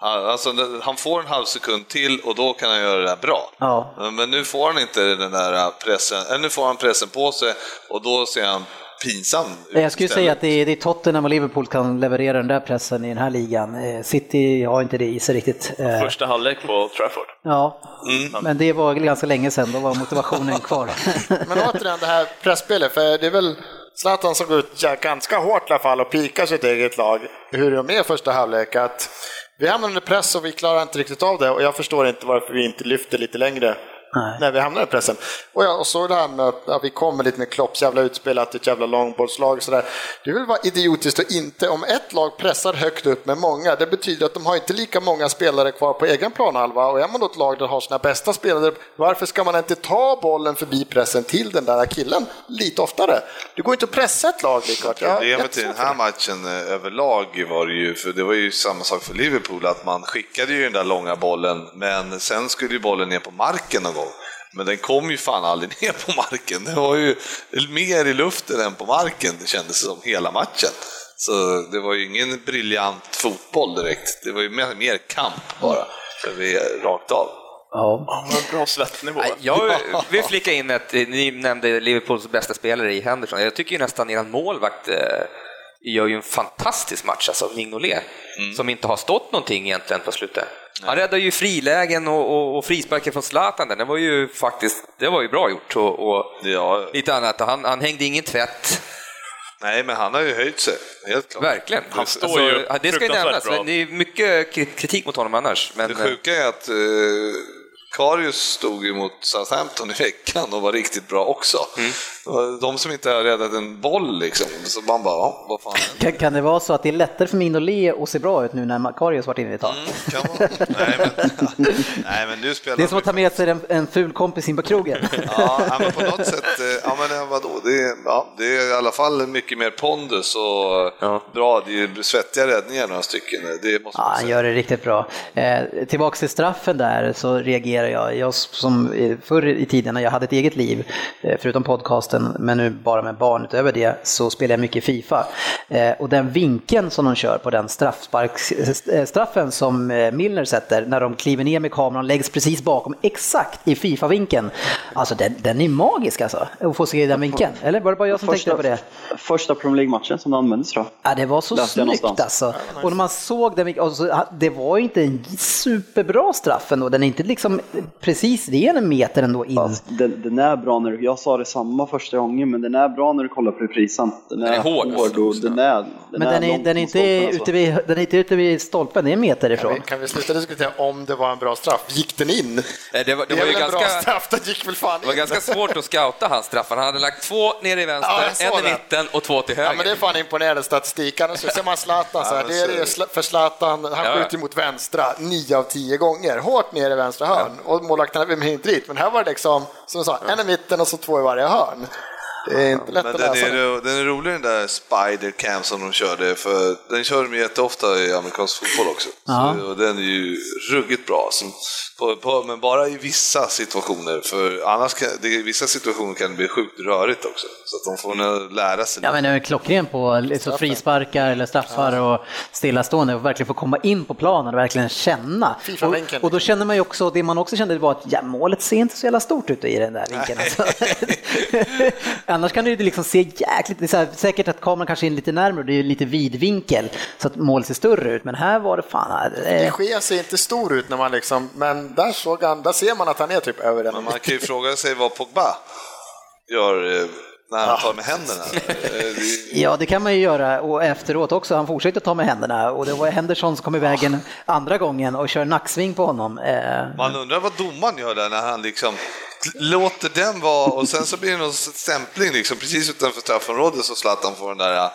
Han, alltså, han får en halv sekund till och då kan han göra det där bra. Ja. Men nu får han inte den där pressen, eller nu får han pressen på sig och då ser han pinsam ut Jag skulle istället. säga att det är, det är Tottenham och Liverpool kan leverera den där pressen i den här ligan. Eh, City har inte det i sig riktigt. Eh, Första halvlek på Trafford. Ja, Mm. men det var ganska länge sedan, då var motivationen kvar. [LAUGHS] Men återigen det här pressspelet, för det är väl Zlatan såg ut ja, ganska hårt i alla fall och pika sitt eget lag. Hur de är i första halvlek. Att vi hamnar under press och vi klarar inte riktigt av det och jag förstår inte varför vi inte lyfter lite längre. Nej. när vi hamnar i pressen. Och, ja, och så det här med att vi kommer lite med Klopps jävla utspel, att det är ett jävla långbollslag och sådär. Det vill vara idiotiskt att inte, om ett lag pressar högt upp med många, det betyder att de har inte lika många spelare kvar på egen planhalva och är man då ett lag där har sina bästa spelare, varför ska man inte ta bollen förbi pressen till den där killen lite oftare? Det går inte att pressa ett lag lika hårt. Jag Problemet i den här matchen eh, överlag var det ju, för det var ju samma sak för Liverpool, att man skickade ju den där långa bollen, men sen skulle ju bollen ner på marken någon. Men den kom ju fan aldrig [LAUGHS] ner på marken. Det var ju mer i luften än på marken, det kändes som, hela matchen. Så det var ju ingen briljant fotboll direkt. Det var ju mer, mer kamp bara, för vi rakt av. Ja. Men bra svettnivå. Jag vill flika in att ni nämnde Liverpools bästa spelare i Henderson. Jag tycker ju nästan er målvakt eh, gör ju en fantastisk match, alltså Mignolet, som inte har stått någonting egentligen på slutet. Han räddar ju frilägen och, och, och frisparken från Zlatan. Det var ju faktiskt det var ju bra gjort och, och Ja, lite annat. Han, han hängde ingen tvätt. nej, men han har ju höjt sig, helt klart. Verkligen. Han står ju det ska ju nämnas. bra. Det är mycket kri- kritik mot honom annars. Men, Det sjuka är att eh, Karius stod ju mot Southampton i veckan och var riktigt bra också. Mm. De som inte har räddat en boll liksom, så man bara, ja, vad fan? Kan, kan det vara så att det är lättare för min att le och se bra ut nu när Makarios varit inne ett tag? Kan vara. Nej, men, [LAUGHS] nej, men nu spelar Det är som att ta med sig en, en ful kompis in på krogen. [LAUGHS] Ja, men på något sätt, eh, ja men vadå, det är, ja, det är i alla fall mycket mer pondus och Ja. bra, det är ju svettiga räddningar några stycken, det måste Ja, han gör det riktigt bra. Eh, tillbaks till straffen där så reagerar jag. Jag som förr i tiden när jag hade ett eget liv, eh, förutom podcasten, men nu bara med barn utöver det, så spelar jag mycket Fifa. Eh, och den vinkeln som de kör på den eh, straffen som eh, Milner sätter när de kliver ner med kameran läggs precis bakom, exakt i Fifa-vinkeln. Alltså den, den är magisk alltså, att få se den vinkeln. Eller var det bara jag som tänkte på det? första Premier League-matchen som det användes jag. Ja, det var så Läste snyggt alltså. Och när man såg den, och så, det var ju inte en superbra straff ändå. Den är inte liksom precis, det är en meter ändå in. Fast den, den är bra när jag sa det samma första gången, men den är bra när du kollar på reprisen. Den är, är hård, alltså. och den är, den Men den är, den, är inte alltså. ute vid, den är inte ute vid stolpen, det är en meter Kan ifrån. vi, kan vi sluta diskutera om det var en bra straff? Gick den in? Eh, det var, det Det var ju en bra ganska... straff, den gick väl fan Det var in? ganska svårt att scouta hans straffar. Han hade lagt två nere i vänster, Ja, en i mitten och två till Ja, höger. men det är fan imponerande statistik. Annars så ser man Zlatan så här, det är det för Zlatan, han Ja. skjuter mot vänstra nio av tio gånger, hårt ner i vänstra hörn. Och målvakterna vem inte dit. Men här var det liksom, som du sa, en i mitten och så två i varje hörn. Det är inte lätt Men att den läsa är, den är rolig den där Spider Cam som de körde, för den kör de jätteofta i amerikansk fotboll också. Så, och den är ju ruggigt bra, som, på, på, men bara i vissa situationer, för annars kan, det, i vissa situationer kan det bli sjukt rörigt också. Så att de får nog lära sig. Ja men den är klockren på liksom, frisparkar eller straffar och stillastående och verkligen få komma in på planen och verkligen känna. Och, och då känner man ju också, det man också kände var att ja, målet ser inte så jävla stort ut i den där vinkeln. Alltså. [LAUGHS] Annars kan det ju liksom se jäkligt, det är så här, säkert att kameran kanske är lite närmare och det är lite vidvinkel så att målet ser större ut. Men här var det fan, De eh, Gea ser inte stor ut när man liksom, men där, såg han, där ser man att han är typ över en Men man kan ju fråga sig vad Pogba gör eh, när han tar med händerna. [LAUGHS] Eh, Ja, det kan man ju göra och efteråt också. Han fortsätter ta med händerna och det var Henderson som kom i vägen andra gången och kör nacksving på honom. Eh, Man undrar vad domaren gör där när han liksom låter den vara och sen så blir det någon stämpling liksom precis utanför straffområdet så Zlatan får den där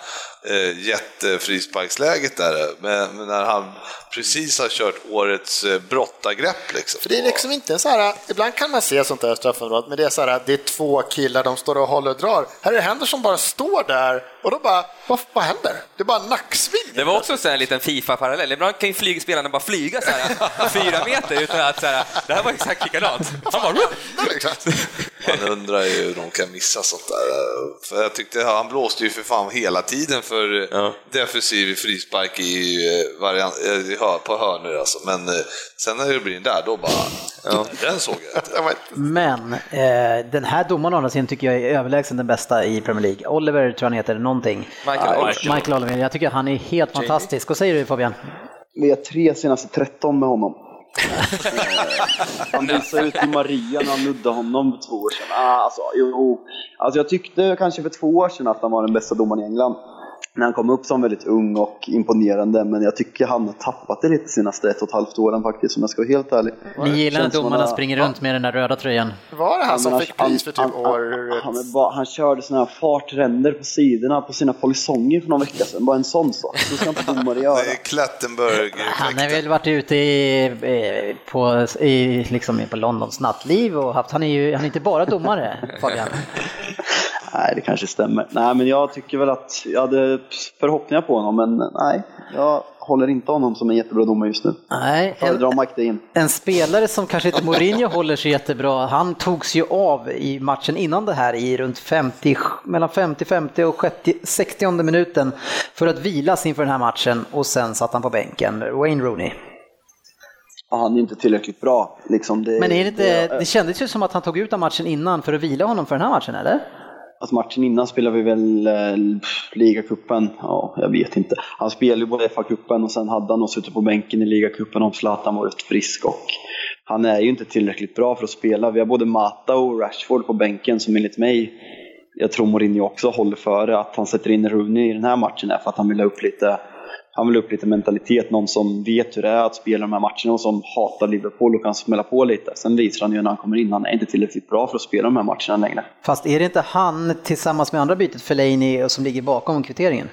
eh, jättefrisparksläget där men, men när han precis har kört årets eh, brottargrepp liksom. För det är liksom inte så här, ibland kan man se sånt där i straffområdet, men det är så här, det är två killar, de står och håller och drar. Här är det Henderson bara står där och då bara, vad, vad händer? Det är bara nacksving. Det var också så en liten Fifa-parallell. Ibland kan ju flyg, spelarna bara flyga så här, fyra meter utan att så här, det här var exakt likadant. Han bara! Liksom. Man undrar ju hur de kan missa sånt där. För jag tyckte han blåste ju för fan hela tiden för eh, Ja. defensiv frispark i, eh, variant, eh, på hörnor alltså. Men sen när det blir den där, då bara, den såg jag [LAUGHS] inte. Men eh, den här domaren å andra sidan tycker jag är överlägsen den bästa i Premier League. Oliver tror jag han heter, någonting. Michael Ja, Oliver. Michael Oliver. Jag tycker att han är helt fantastisk. Vad säger du Fabian? Vi har tre senaste 13 med honom. Han visade ut i Maria när han nuddade honom för två år sedan. Ah, alltså, jo. alltså, jag tyckte kanske för två år sedan att han var den bästa domaren i England. När han kom upp som väldigt ung och imponerande, men jag tycker han har tappat det lite de senaste ett och ett halvt åren faktiskt, om jag ska vara helt ärlig. Ni gillar när som domarna springer runt med den där röda tröjan? Var det han som fick han- pris för typ han, han, årets... han, är bara, han körde såna här fartränder på sidorna på sina polisonger för någon vecka sedan. Bara en sån sak. Så ska inte domare göra. Det är Klattenberg. Han har väl varit ute i, på, i, liksom på Londons nattliv och haft, han är ju han är inte bara domare Fabian. [LAUGHS] Nej, det kanske stämmer. Nej, men jag tycker väl att jag hade förhoppningar på honom, men nej. Jag håller inte honom som en jättebra domare just nu. Nej, en, Föredrar Dean. en spelare som kanske inte Mourinho håller så jättebra, han togs ju av i matchen innan det här i runt 50, mellan 50-50 och 60, 60 minuten för att vilas inför den här matchen och sen satt han på bänken, Wayne Rooney. Ja, Han är inte tillräckligt bra. Liksom det, Men är det, inte, det- det kändes ju som att han tog ut av matchen innan för att vila honom för den här matchen, eller? Alltså matchen innan spelade vi väl eh, ligacupen, ja jag vet inte. Han spelade ju både FA-cupen och sen hade han nog suttit på bänken i ligacupen om Zlatan varit frisk och han är ju inte tillräckligt bra för att spela. Vi har både Mata och Rashford på bänken som enligt mig, jag tror Mourinho också håller före att han sätter in Rooney i den här matchen är för att han vill ha upp lite han vill upp lite mentalitet, någon som vet hur det är att spela de här matcherna och som hatar Liverpool och kan smälla på lite. Sen visar han ju när han kommer in, han är inte tillräckligt bra för att spela de här matcherna längre. Fast är det inte han tillsammans med andra bytet, Fellaini, som ligger bakom kvitteringen?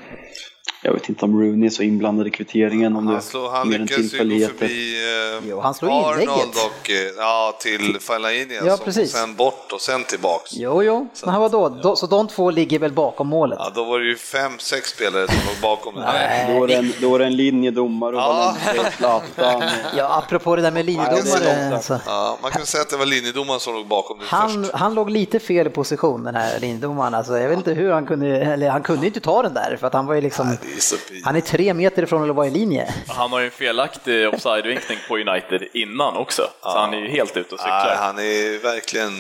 Jag vet inte om Rooney är så inblandad i kvitteringen, om Han, slår, han lyckas ju gå förbi eh, Jo, han slår Arnold och eh, ja, till Fellaini Ja, alltså, precis. sen bort och sen tillbaks. Jo, jo, men vadå? Då, så de två ligger väl bakom målet? Ja, då var det ju fem, sex spelare som låg bakom det här. Då är det en, då är det en linjedomare och Ja. Zlatan. [LAUGHS] Ja, apropå det där med linjedomare. Så. Ja, man kan säga att det var linjedomaren som låg bakom det Han, först. han låg lite fel i position den här linjedomaren. Alltså, jag vet inte hur han kunde, eller han kunde inte ta den där för att han var ju liksom, så fint. Han är tre meter ifrån att vara i linje. Han har ju en felaktig offside-vinkning på United innan också, så han är ju helt ute och cyklar. han är verkligen...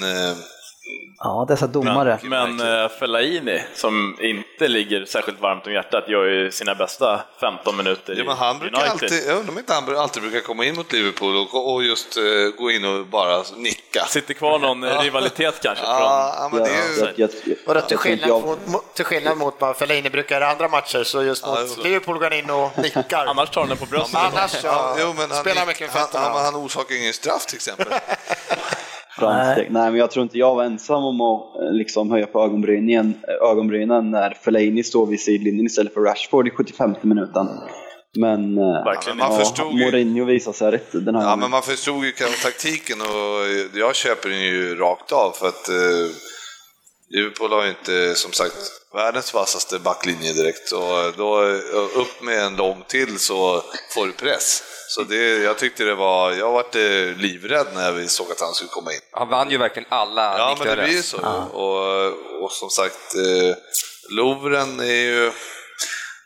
Ja, dessa domare. Men, men eh, Fellaini, som inte ligger särskilt varmt om hjärtat, gör ju sina bästa 15 minuter ja, men han brukar i United. alltid, jag undrar om inte han alltid brukar komma in mot Liverpool och, och just eh, gå in och bara nicka. Sitter kvar någon eh, rivalitet kanske Ja, ja, men Ja, det är ju... jag, jag, jag, Och då jag till skillnad jag- mot, mot, till skillnad mot vad Fellaini brukar i andra matcher, så just mot Ja. Liverpool går han in och nickar. Annars tar han den på bröstet. Annars Ja, ja, jo, men han, spelar mycket med han, han, han orsakar ingen straff till exempel. [LAUGHS] framsteg. Nej, men jag tror inte jag var ensam om att eh, liksom, höja på ögonbrynen, ögonbrynen när Fellaini står vid sidlinjen istället för Rashford i 75 minuten. Men eh, Verkligen man ja, förstod ju- Mourinho visade sig rätt den här Ja, gången. men man förstod ju kanske taktiken och jag köper den ju rakt av för att eh, Liverpool har ju inte som sagt världens vassaste backlinje direkt så då eh, upp med en lång till så får du press. Så det, jag tyckte det var, jag varit eh, livrädd när vi såg att han skulle komma in. Han vann ju verkligen alla Ja, men det blir ju så. Och, och som sagt, eh, Lovren är ju,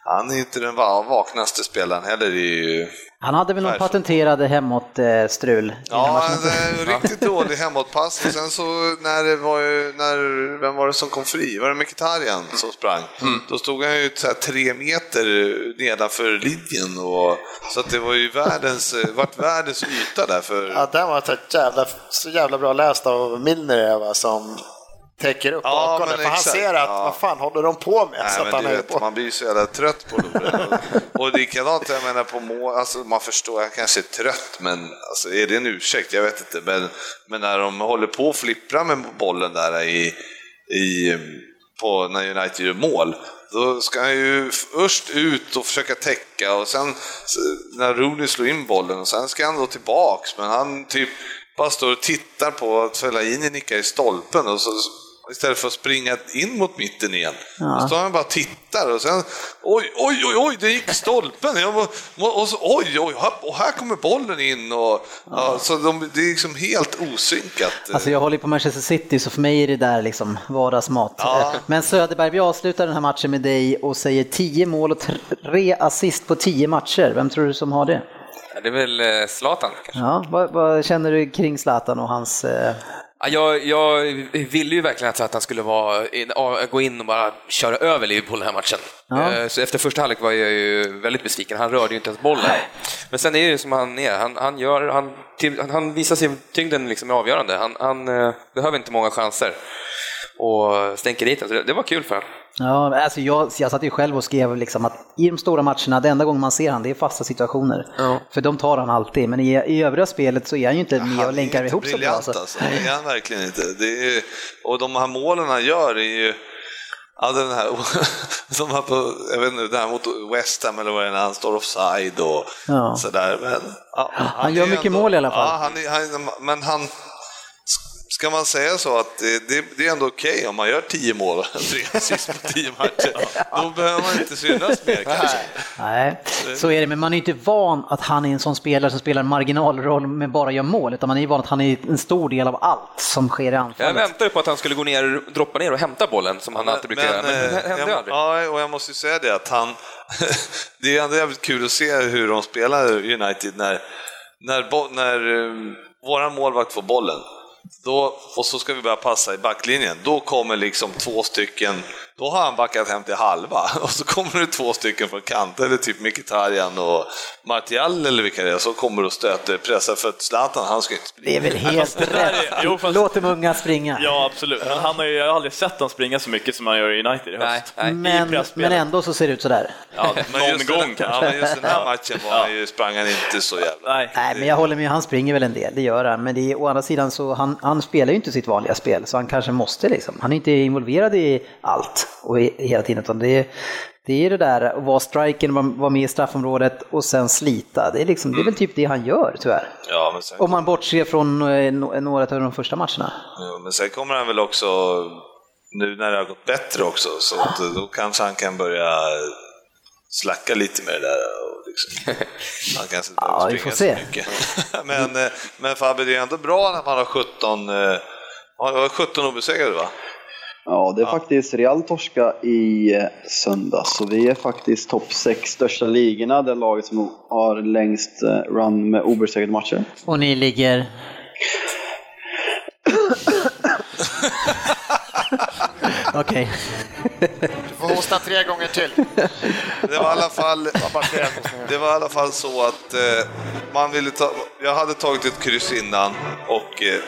han är inte den va- vaknaste spelaren heller. Det är ju, Han hade väl någon patenterad hemåt-strul. Ja, eh, riktigt dålig hemåtpass och sen så när det var ju, när, vem var det som kom fri? Var det Mkhitaryan som sprang? Då stod han ju så här tre meter nedanför linjen och så att det var ju världens, vart världens yta där för... Ja, den var så jävla, så jävla bra läst av Milner som täcker upp Ja, bakom det. För han ser att, Ja. vad fan håller de på med? Nej, att men han du vet, på. man blir ju så jävla trött på Lovren. [LAUGHS] och likadant, jag menar på mål, alltså man förstår, jag kanske är trött, men alltså, är det en ursäkt? Jag vet inte. Men, men när de håller på att flippra med bollen där i, i, på, när United gör mål, då ska han ju först ut och försöka täcka och sen när Rooney slår in bollen och sen ska han då tillbaks, men han typ bara står och tittar på att Fellaini nickar i stolpen och så Istället för att springa in mot mitten igen. Ja. Då står han bara och tittar och sen oj, oj, oj, oj, det gick i stolpen. Jag och så, oj, oj, och här kommer bollen in. Och, ja, så de, det är liksom helt osynkat. Alltså jag håller på Manchester City så för mig är det där liksom vardagsmat. Ja. Men Söderberg, vi avslutar den här matchen med dig och säger 10 mål och 3 assist på 10 matcher. Vem tror du som har det? Det är väl eh, Zlatan kanske. Ja, vad, vad känner du kring Zlatan och hans... Eh... Ja, Jag, jag ville ju verkligen att han skulle vara, gå in och bara köra över Liverpool den här matchen. Ja. Eh, Så efter första halvlek var jag ju väldigt besviken. Han rörde ju inte ens bollen. Men sen är det ju som han är. Han, han, gör, han- han visar sig tyngden liksom är avgörande. Han, han eh, behöver inte många chanser och stänker dit den. Så det, det var kul för honom. Ja, alltså jag, jag satt ju själv och skrev liksom att i de stora matcherna, det enda gången man ser han, det är fasta situationer. Ja. För de tar han alltid, men i, i övriga spelet så är han ju inte med och Han länkar ihop så bra. briljant Så. alltså. Det är han verkligen inte. Det är, och de här målen han gör är ju Ja, den här, [LAUGHS] som var på, jag vet inte, den här mot West Ham eller vad det är, när han står offside och Ja. sådär. Men, ja, han gör är ju mycket mål i alla fall. Ja, han är, han, men han, ska man säga så att det, det, det är ändå okej om man gör tio mål, [LAUGHS] tre assist på tio matcher. Då behöver man inte synas mer kanske. Nej, så är det, men man är ju inte van att han är en sån spelare som spelar en marginalroll men bara gör mål, utan man är van att han är en stor del av allt som sker i Jag anfallet. väntade på att han skulle gå ner, droppa ner och hämta bollen som han alltid brukar göra, men det eh, hände jag, aldrig. Ja, och jag måste ju säga det att han... [LAUGHS] det är ändå jävligt kul att se hur de spelar United när, när, bo, när eh, våran målvakt får bollen. Då, och så ska vi börja passa i backlinjen. Då kommer liksom två stycken, då har han backat hem till halva [LAUGHS] och så kommer det två stycken från kant, eller typ Mkhitaryan och Martial eller vilka det är, så kommer och stöter, pressar för att Zlatan, han ska inte springa. Det är väl helt är- rätt. jo, fast- Låt de unga springa. Ja, absolut. Men han har ju, jag har aldrig sett honom springa så mycket som han gör i United i höst. Nej, nej. Men, men ändå så ser det ut sådär. Ja, Men någon gång den, ja, kanske. men just den här matchen var han ju, sprang han inte så jävla... Nej. Nej, men jag håller med, han springer väl en del, det gör han. Men det är, å andra sidan så han, han spelar ju inte sitt vanliga spel, så han kanske måste liksom. Han är inte involverad i allt och hela tiden, utan det är, det är det där att vara striker, vara med i straffområdet och sen slita. Det är, liksom, det är väl typ det han gör, tyvärr. Ja, men sen Om man bortser från eh, några av de första matcherna. Ja, men sen kommer han väl också, nu när det har gått bättre också, så då kanske han kan börja slacka lite med det där. Och liksom, [LAUGHS] han kanske inte Ja, vi får se. [LAUGHS] men, eh, men Fabbe, det är ändå bra när man har 17, eh, har 17 obesegrade va? Ja, det är faktiskt Real torska i eh, söndags, så vi är faktiskt topp 6 största ligorna, det laget som har längst eh, run med obesegrade matcher. Och ni ligger... [LAUGHS] Okej. Du får hosta tre gånger till. Det var i alla fall, det var i alla fall så att eh, man ville ta, jag hade tagit ett kryss innan och eh,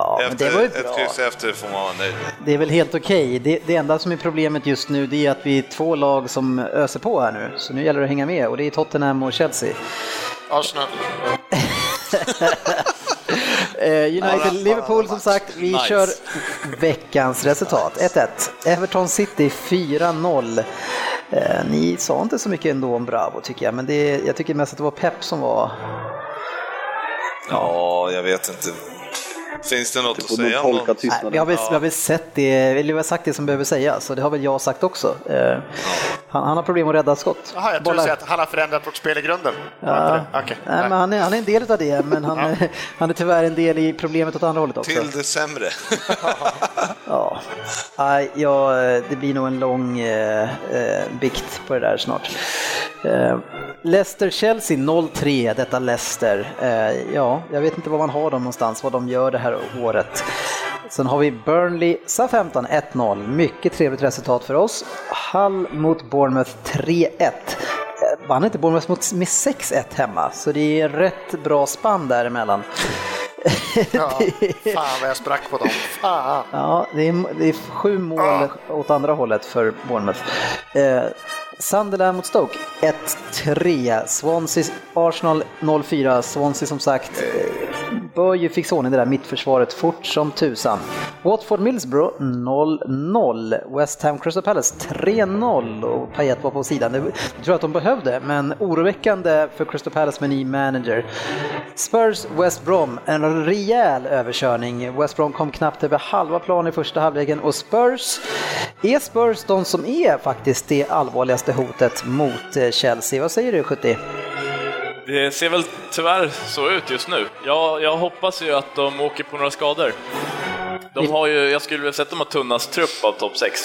Ja, men efter, det var ju ett kryss efter får man vara nöjd. Det är väl helt okej. Det, det enda som är problemet just nu det är att vi är två lag som öser på här nu. Så nu gäller det att hänga med och det är Tottenham och Chelsea. Arsenal. [LAUGHS] Eh, United-Liverpool som sagt, vi Nice. kör veckans resultat. 1-1. Everton City 4-0. Eh, ni sa inte så mycket ändå om Bravo tycker jag, men det, jag tycker mest att det var Pep som var... Ja, jag vet inte. Finns det något Du att säga tolka? Nej, vi, har väl, vi har väl sett det, eller vi har sagt det som behöver sägas, så det har väl jag sagt också. Eh, han, han har problem att rädda skott. Jaha, jag säger att han har förändrat vårt spel i grunden. Ja? Okej. nej, men han, är, han är en del av det, men han, är- han är tyvärr en del i problemet åt andra hållet också. Till det sämre. [LAUGHS] Ja, Nej, ja, det blir nog en lång eh, eh, bikt på det där snart. Eh, Leicester-Chelsea 0-3, detta Leicester. Eh, ja, jag vet inte var man har dem någonstans, vad de gör det här året. Sen har vi Burnley Southampton 1-0, mycket trevligt resultat för oss. Hull mot Bournemouth 3-1. Eh, Vann inte Bournemouth mot, med 6-1 hemma, så det är rätt bra spann däremellan. Ja, fan vad jag sprack på dem. Fan. Ja, det är, det är sju mål åt andra hållet för Bournemouth. Eh, Sunderland mot Stoke 1-3. Swansea Arsenal 0-4. Swansea som sagt eh, bör ju fixa ordning det där mittförsvaret fort som tusan. Watford Millsbro 0-0. West Ham Crystal Palace 3-0 och Payet var på sidan. Det tror jag att de behövde, men oroväckande för Crystal Palace med ny manager. Spurs West Brom, en rejäl överkörning. West Brom kom knappt över halva plan i första halvleken och Spurs, är Spurs de som är faktiskt det allvarligaste hotet mot eh, Chelsea? Vad säger du 70? Det ser väl tyvärr så ut just nu. Jag, jag hoppas ju att de åker på några skador. De har ju, jag skulle väl säga att de har tunnast trupp av topp 6.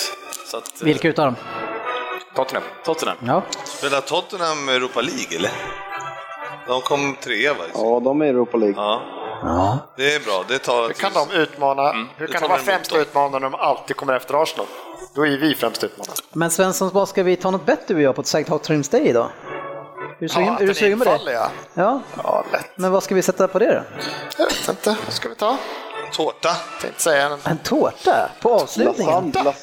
Så att, eh, Vilka utav dem? Tottenham. Tottenham. Ja. Spelar Tottenham Europa League eller? De kom trea va? Ja, de är i Europa League. Ja. Ja. Det är bra, det tar... Hur kan de utmana? Mm. Hur kan de vara främsta dem. utmanare när de alltid kommer efter Arsenal? Då är vi främst utmanare. Men Svensson, vad ska vi ta något bett du och jag på ett Saget Hot Trims Day idag? Är du sugen, Ja, är du sugen på det? ja. Ja. Ja, lätt. Men vad ska vi sätta på det då? Jag vet inte. Vad ska vi ta? Tårta. Tänkte säga en... Tårta på avslutningen? Den,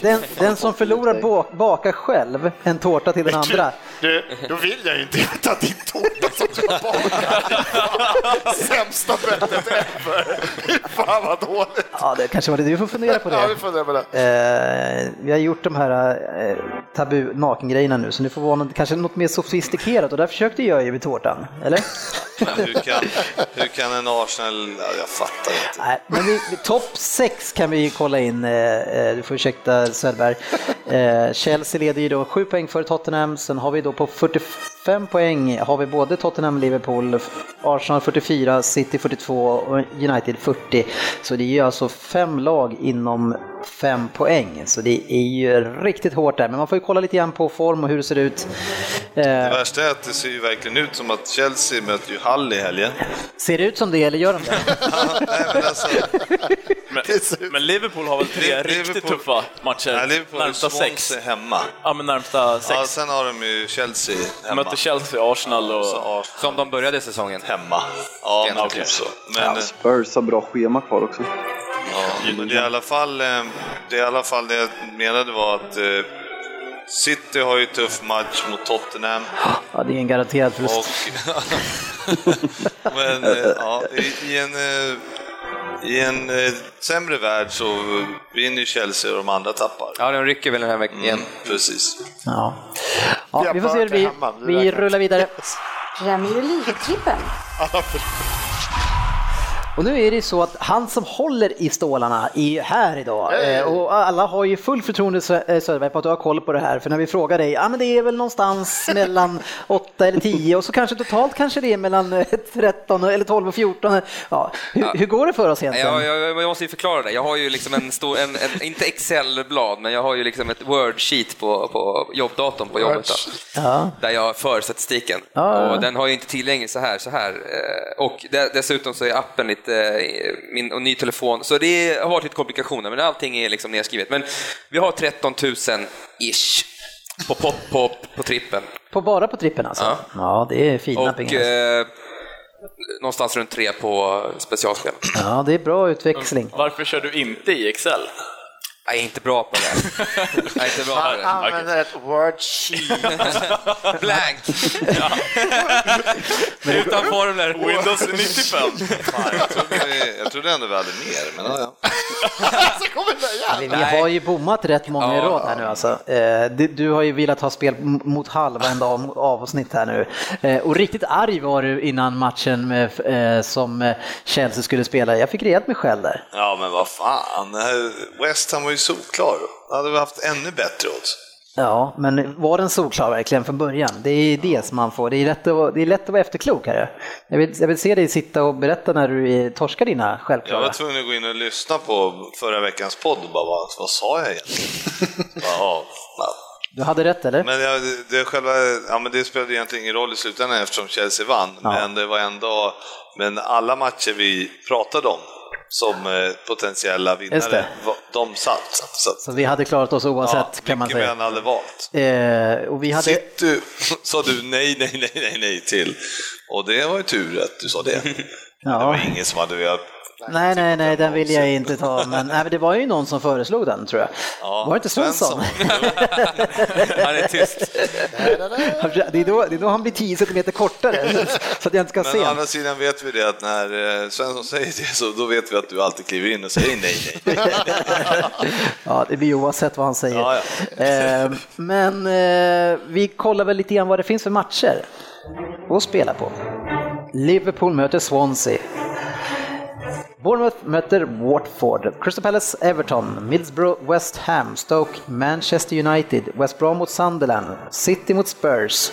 den, den som förlorar bak, bakar själv en tårta till den andra. Du, då vill jag ju inte ta din tårta som du har bakat. [LAUGHS] Sämsta bettet ever. Fan vad dåligt. Ja, det kanske var det du får fundera på Ja, vi det. funderar på det. Eh, vi har gjort de här eh, tabu nakengrejerna nu, så nu får vara något, kanske något mer sofistikerat och där försökte jag ju med tårtan, eller? Hur kan, hur kan en Arsenal... Ja, jag fattar inte. Nej, men vi, vi, topp 6 kan vi kolla in. Eh, eh, du får ursäkta Söderberg. Eh, Chelsea leder ju då 7 poäng före Tottenham. Sen har vi då på 45 poäng har vi både Tottenham, Liverpool, Arsenal 44, City 42 och United 40. Så det är ju alltså fem lag inom fem poäng. Så det är ju riktigt hårt där. Men man får ju kolla lite grann på form och hur det ser ut. Det Eh, värsta är att det ser ju verkligen ut som att Chelsea möter ju Hull i helgen. ser det ut som det eller gör de det? [LAUGHS] Nej, men alltså, Men, men Liverpool har väl tre Liverpool- riktigt tuffa matcher? nej, Liverpool närmsta sex. Hemma. Ja, men närmsta sex. Ja, sen har de ju Chelsea hemma. Möter Chelsea, Arsenal och... Arsenal Som de började säsäsongen. hemma. Ja, men typ så. Men, Ja, Spurs har bra schema kvar också. ja, men det är i alla fall eh, det, är i alla fall det jag menade var att eh, City har ju tuff match mot Tottenham. Ja, det är en garanterad förlust. Och, [LAUGHS] men eh, ja, i, i en, eh, i en eh, sämre värld så vinner ju Chelsea och de andra tappar. Ja, de rycker väl den här veckan igen. Mm, precis. Ja. Ja, vi får se hur det blir. vi rullar vidare. Premier League-trippen. Och nu är det så att han som håller i stålarna är här idag. Eh, Och alla har ju full förtroende eh, Söderberg på att du har koll på det här. För när vi frågar dig, ja men det är väl någonstans [LAUGHS] mellan 8 eller 10 och så kanske totalt kanske det är mellan eh, 13 eller 12 och 14. Ja, hur, hur går det för oss egentligen? Jag, jag, jag måste ju förklara det. Jag har ju liksom en stor, en, en, inte Excel-blad, men jag har ju liksom ett Word-sheet på, på jobbdatorn på jobbet. Då, Ja. där jag för statistiken. Ja, ja. Och den har ju inte tillgänglig så här. Så här. Eh, Och de- dessutom så är appen lite, eh, min och ny telefon, så det har varit lite komplikationer, men allting är liksom nedskrivet. Men vi har 13 000 ish på, på, på, på trippen. På bara på trippen alltså? Ja. Ja, det är fina Och pengar. eh, någonstans runt tre på specialspel. Ja, det är bra utväxling. Varför kör du inte i Excel? Jag är inte bra på det. [LAUGHS] Jag är inte bra på Han det. använder ett word sheet. [LAUGHS] Blank! [LAUGHS] Utan formler. Windows 95. Fan, jag, trodde, vi- jag trodde ändå vi hade mer, men ja, ja. Så kommer det igen. Vi, vi har ju bommat rätt många i Ja. rad här nu alltså. Eh, du, du har ju velat ha spel m- mot halva en dag om avsnitt här nu. Eh, och riktigt arg var du innan matchen med, eh, som eh, Chelsea skulle spela. Jag fick rejält med skäll där. ja, men vad fan. West Ham var ju solklar. Då hade vi haft ännu bättre odds. Ja, men var den solklar verkligen från början? Det är det som man får. Det är lätt att, det är lätt att vara efterklok här. Jag vill, jag vill se dig sitta och berätta när du eh, torskar dina Jag självklara. var tvungen att gå in och lyssna på förra veckans podd och bara, vad, vad sa jag egentligen? [LAUGHS] ja. Du hade rätt eller? Men jag, det, själva, ja, men det spelade egentligen ingen roll i slutändan eftersom Chelsea vann, Ja. men det var ändå, men alla matcher vi pratade om som eh, potentiella vinnare, det. de satt. Så, Så vi hade klarat oss oavsett ja, kan man mycket säga. än hade valt. Eh, och vi hade... City [LAUGHS] sa du nej, nej, nej, nej, nej till. Och det var ju tur att du sa det. [LAUGHS] Det Ja. var ingen som hade velat... Nej, nej, nej, den vill jag inte ta. Men, nej, men det var ju någon som föreslog den, tror jag. Ja, var det inte Svensson? [LAUGHS] Han är tyst. det, är då, det är då han blir 10 centimeter kortare, [LAUGHS] så att jag inte ska Men se. å andra sidan vet vi det att när eh, Svensson säger det så då vet vi att du alltid kliver in och säger nej, nej. [LAUGHS] Ja, det blir oavsett vad han säger. Ja, Eh, men eh, vi kollar väl lite grann vad det finns för matcher att spela på. Liverpool möter Swansea. Bournemouth möter Watford, Crystal Palace, Everton, Middlesbrough, West Ham, Stoke, Manchester United, West Brom mot Sunderland, City mot Spurs,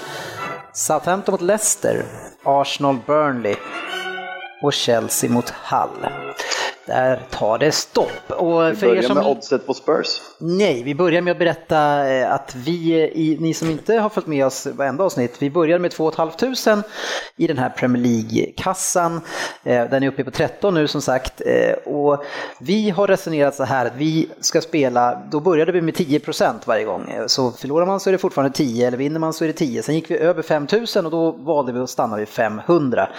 Southampton mot Leicester, Arsenal, Burnley och Chelsea mot Hull. där tar det stopp. Och Vi för er börjar som... med oddset på Spurs. Nej, vi börjar med att berätta eh, att vi, eh, ni som inte har följt med oss varenda avsnitt, vi börjar med 2 500 i den här Premier League-kassan. Eh, den är uppe på 13 nu som sagt. Och vi har resonerat så här att vi ska spela, då började vi med 10% varje gång. Så förlorar man så är det fortfarande 10, eller vinner man så är det 10. Sen gick vi över 5000 och då valde vi att stanna vid 500.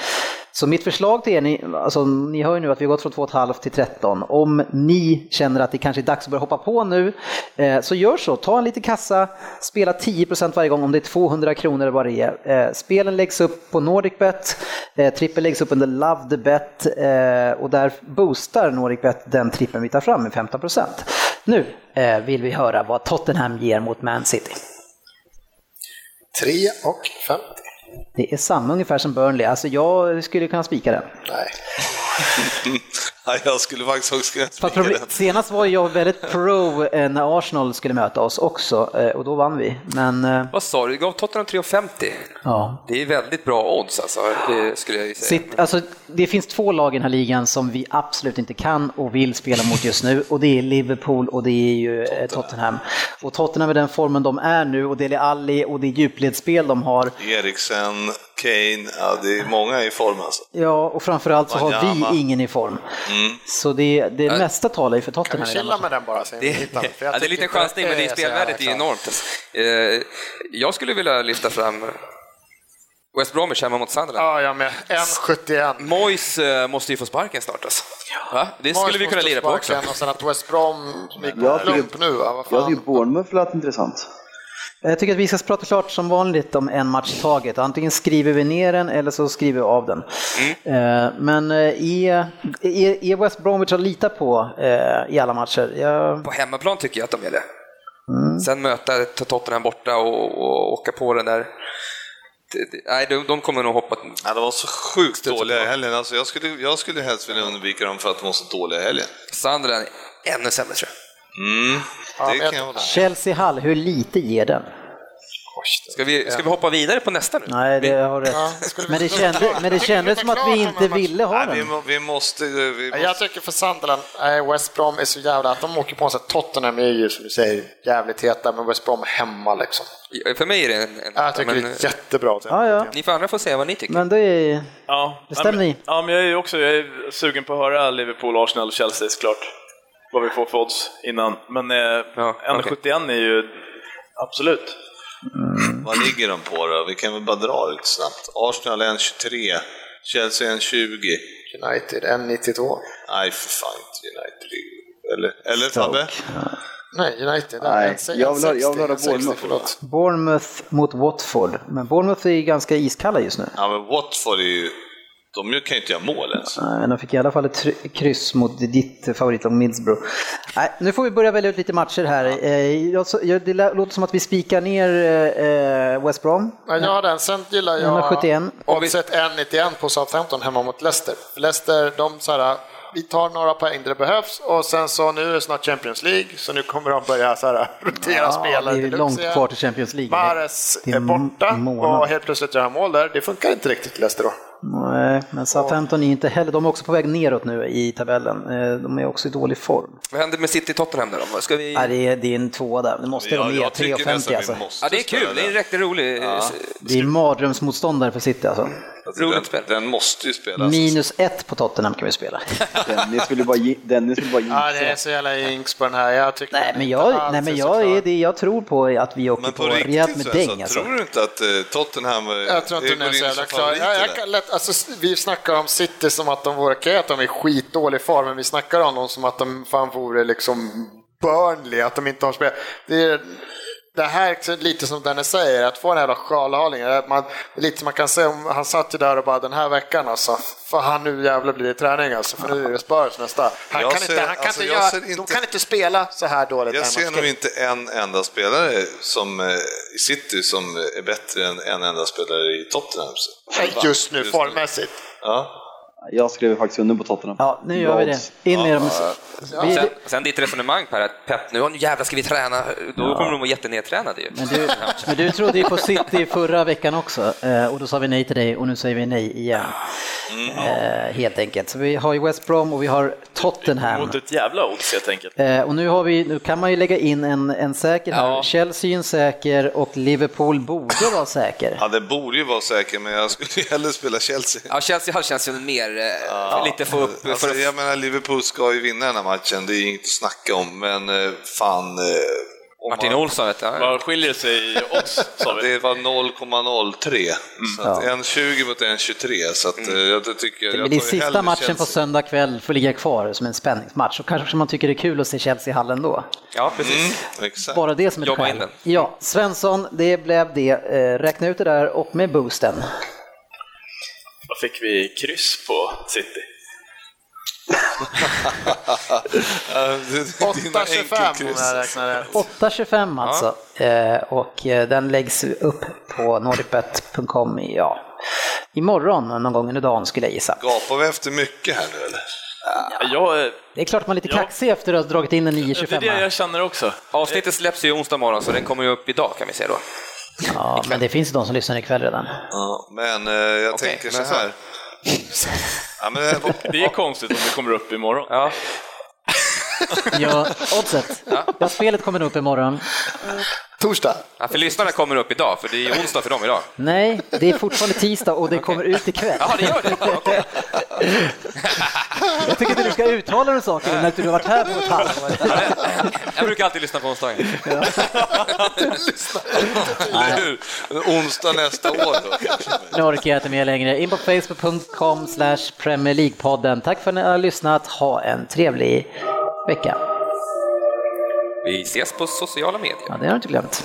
Så mitt förslag till er, ni, alltså, ni hör ju nu att vi har gått från 2,5 till 13. Om ni känner att det kanske är dags att börja hoppa på nu, eh, så gör så. Ta en liten kassa, spela 10% varje gång om det är 200 kronor eller vad det är. Eh, spelen läggs upp på NordicBet, eh, trippel läggs upp under Love the Bet och där boostar NordicBet den trippen vi tar fram med 15%. Nu vill vi höra vad Tottenham ger mot Man City. 3 och 50. Det är samma ungefär som Burnley, alltså jag skulle kunna spika den. Nej. [LAUGHS] Ja, jag skulle faktiskt också den. senast var jag väldigt pro eh, när Arsenal skulle möta oss också eh, och då vann vi. Men eh, Vad sa du? Du gav Tottenham 3,50. ja. Det är väldigt bra odds alltså, det skulle jag ju säga. Sitt, alltså, det finns två lag i den här ligan som vi absolut inte kan och vill spela mot just nu och det är Liverpool och det är ju eh, Tottenham. Och Tottenham med den formen de är nu och Dele Alli och det djupledsspel de har. Eriksen, Kane, ja, det är många i form alltså. Ja, och framförallt så har vi ingen i form. Så det, det mesta talar ju för Kan Tottenham. vi i den chilla med den bara? sen Det, vi hittar? För jag ja, det är en liten chansning, men det är spelvärdet är enormt. Eh, Jag skulle vilja lyfta fram West Bromwich hemma mot Sunderland. Ja, jag med. 1,71. Moyes eh, måste ju få sparken snart alltså. Va? Det skulle Moyes vi kunna lira på också. Och sen att West Brom gick på klump nu, va? Jag tycker Bournemouth lät intressant. Jag tycker att vi ska prata klart som vanligt om en match i taget. Antingen skriver vi ner den eller så skriver vi av den. Eh, Men eh, är, är, är West Bromwich att lita på eh, i alla matcher? Jag, På hemmaplan tycker jag att de är det. Mm. Sen möta Tottenham borta och, och åka på den där... Nej, de, de kommer nog hoppa... Ja, de var så sjukt dåliga i helgen. Alltså, jag, skulle, jag skulle helst vilja undvika dem för att de var så dåliga i helgen. Sunderland är ännu sämre tror jag. Mm, det kan jag hålla Chelsea Hall, hur lite ger den? Ska vi, ska vi hoppa vidare på nästa nu? Nej, det har rätt. Ja, vi Men det kände, men det kändes vi som att vi inte ville ha Nej, vi, den. må, vi måste... Vi måste Jag tycker för Sunderland, West Brom är så jävla... Att de åker på en sån här Tottenham är ju som du säger jävligt heta, men West Brom hemma liksom. För mig är det en... en Jag tycker men, det är jättebra. Ja, ja. Ni får andra får säga vad ni tycker. Men det är... Ja, Bestäm ja, men, ni. Ja, men jag är ju också jag är sugen på att höra Liverpool, Arsenal och Chelsea såklart. Vad vi får för odds innan. Men eh, Ja, 1,71 är ju absolut. Vad ligger de på då? Vi kan väl bara dra det lite snabbt. Arsenal 1,23, Chelsea 1,20. United 1,92. Nej, för fan inte United. Eller, eller Fabbe? Nej, United. Nej, jag vill ha- 60, jag vill höra en 60, Bournemouth. förlåt. Bournemouth mot Watford. Men Bournemouth är ju ganska iskalla just nu. Ja, men Watford är ju... De kan ju inte göra mål ens. Nej, Men de fick i alla fall ett kryss mot ditt favoritlag Middlesbrough. Nej, nu får vi börja välja ut lite matcher här. Eh, jag- Det låter som att vi spikar ner eh, West Brom. Ja, jag har den. Sen gillar jag 171. oddset 1,91 på Southampton hemma mot Leicester. Leicester, de så här, vi tar några poäng där det behövs och sen så nu är det snart Champions League så nu kommer de börja så här, [LAUGHS] rotera Ja, spelare det är långt kvar till Champions League. Mares är borta och helt plötsligt gör han mål där. Det funkar inte riktigt Leicester då. Nej, men Southampton är inte heller, de är också på väg neråt nu i tabellen. Eh, De är också i dålig form. Vad händer med City-Tottenham där då? Ska vi... Nej, det, är, det är en tvåa där, det måste Ja, de ge, jag tycker 3,50 nästan alltså. Ja, det är kul. Det är en riktigt rolig... Det är mardrömsmotståndare för City alltså. Alltså, roligt den, spel. den måste ju spelas. Minus ett på Tottenham kan vi spela. [LAUGHS] Dennis vill ju bara, Dennis vill bara Ja, det är så jävla jinx på den här. Jag tycker Nej, men jag, nej, men jag, är det, jag tror på att vi åker Men på, på rejält med däng alltså. tror du inte att eh, Tottenham eh, Jag tror inte går den är så jävla klar. Jag, jag alltså, vi snackar om City som att de vore, okej att de är i skitdålig form, men vi snackar om dem som att de fan vore liksom Burnley, att de inte har spelat. Det, är, det här är lite som Dennis säger, att få en jävla sjalhållning. att Man, lite man kan säga, om han satt ju där och bara den här veckan alltså, fan nu jävlar blir det träning alltså, för nu är det Spurs nästa. Han Jag kan ser- inte, han kan alltså, inte göra, ser de inte- kan inte spela så här dåligt. Jag ser nog inte en enda spelare som, eh, i City som är bättre än en enda spelare i Tottenham. Just nu, formmässigt. Ja. Jag skrev faktiskt under på Tottenham. Ja, nu gör vi det. In med dem. Vi, Sen, sen ditt resonemang Per, att Pep, nu nu jävlar ska vi träna, då kommer de vara jättenedtränade ju. men, du, men du trodde ju på City förra veckan också eh, och då sa vi nej till dig och nu säger vi nej igen. Eh, Helt enkelt. Så vi har ju West Brom och vi har Tottenham. Mot ett jävla odds helt enkelt. Eh, och nu, har vi, nu kan man ju lägga in en, en säker här. Ja. Chelsea är en säker och Liverpool borde vara säker. Ja, det borde ju vara säkert, men jag skulle ju hellre spela Chelsea. Ja, Chelsea hade känns ju mer, eh, lite få upp... Alltså, för, jag menar, Liverpool ska ju vinna den här matchen, det är inget att snacka om, men eh, fan... eh, om Martin man- Olsson, vet du. Ja. Vad skiljer sig i odds, sa vi? Det var 0,03. Så att 1,20 mot 1,23. Så att, eh, jag tycker... Det jag blir sista matchen på Chelsea. söndag kväll får ligga kvar som en spänningsmatch och kanske man tycker det är kul att se Chelsea i hallen då. ja, precis. Mm, exakt. Bara det som ett skäl. Ja, Svensson, det blev det. Räkna ut det där och med boosten. Fick vi? Kryss på City? Ja, det- det är dina 8,25 om jag räknar rätt. 8.25 alltså. Eh, och eh, den läggs upp på nordicbet.com i, ja, imorgon någon gång under dagen skulle jag gissa. Gapar vi efter mycket här nu eller? Jag, eh, Det är klart man är lite Ja. kaxig efter att ha dragit in en det är 9.25. det jag känner också. Avsnittet släpps ju onsdag morgon, så den kommer ju upp idag kan vi säga då. Ja, [LAUGHS] men det finns de som lyssnar ikväll redan. Ja, men eh, jag Okej, tänker så här. [LAUGHS] Ja, men, eh, Det är konstigt om det kommer upp imorgon. Ja, Ja, oddset. Ja, spelet kommer upp imorgon. Torsdag. ja för lyssnarna kommer upp idag, för det är onsdag för dem idag. Nej, det är fortfarande tisdag och det kommer ut ikväll. Ja, det gör det. Okej. [LAUGHS] Jag tycker inte du ska uttala dig saker när du har varit här på ett halvår. Jag brukar alltid lyssna på onsdagen. hur? Onsdag nästa år då. Nu orkar jag inte mer längre. In på facebook.com slash Premier League-podden. Tack för att ni har lyssnat. Ha en trevlig vecka. Vi ses på sociala medier. Ja, det har du inte glömt.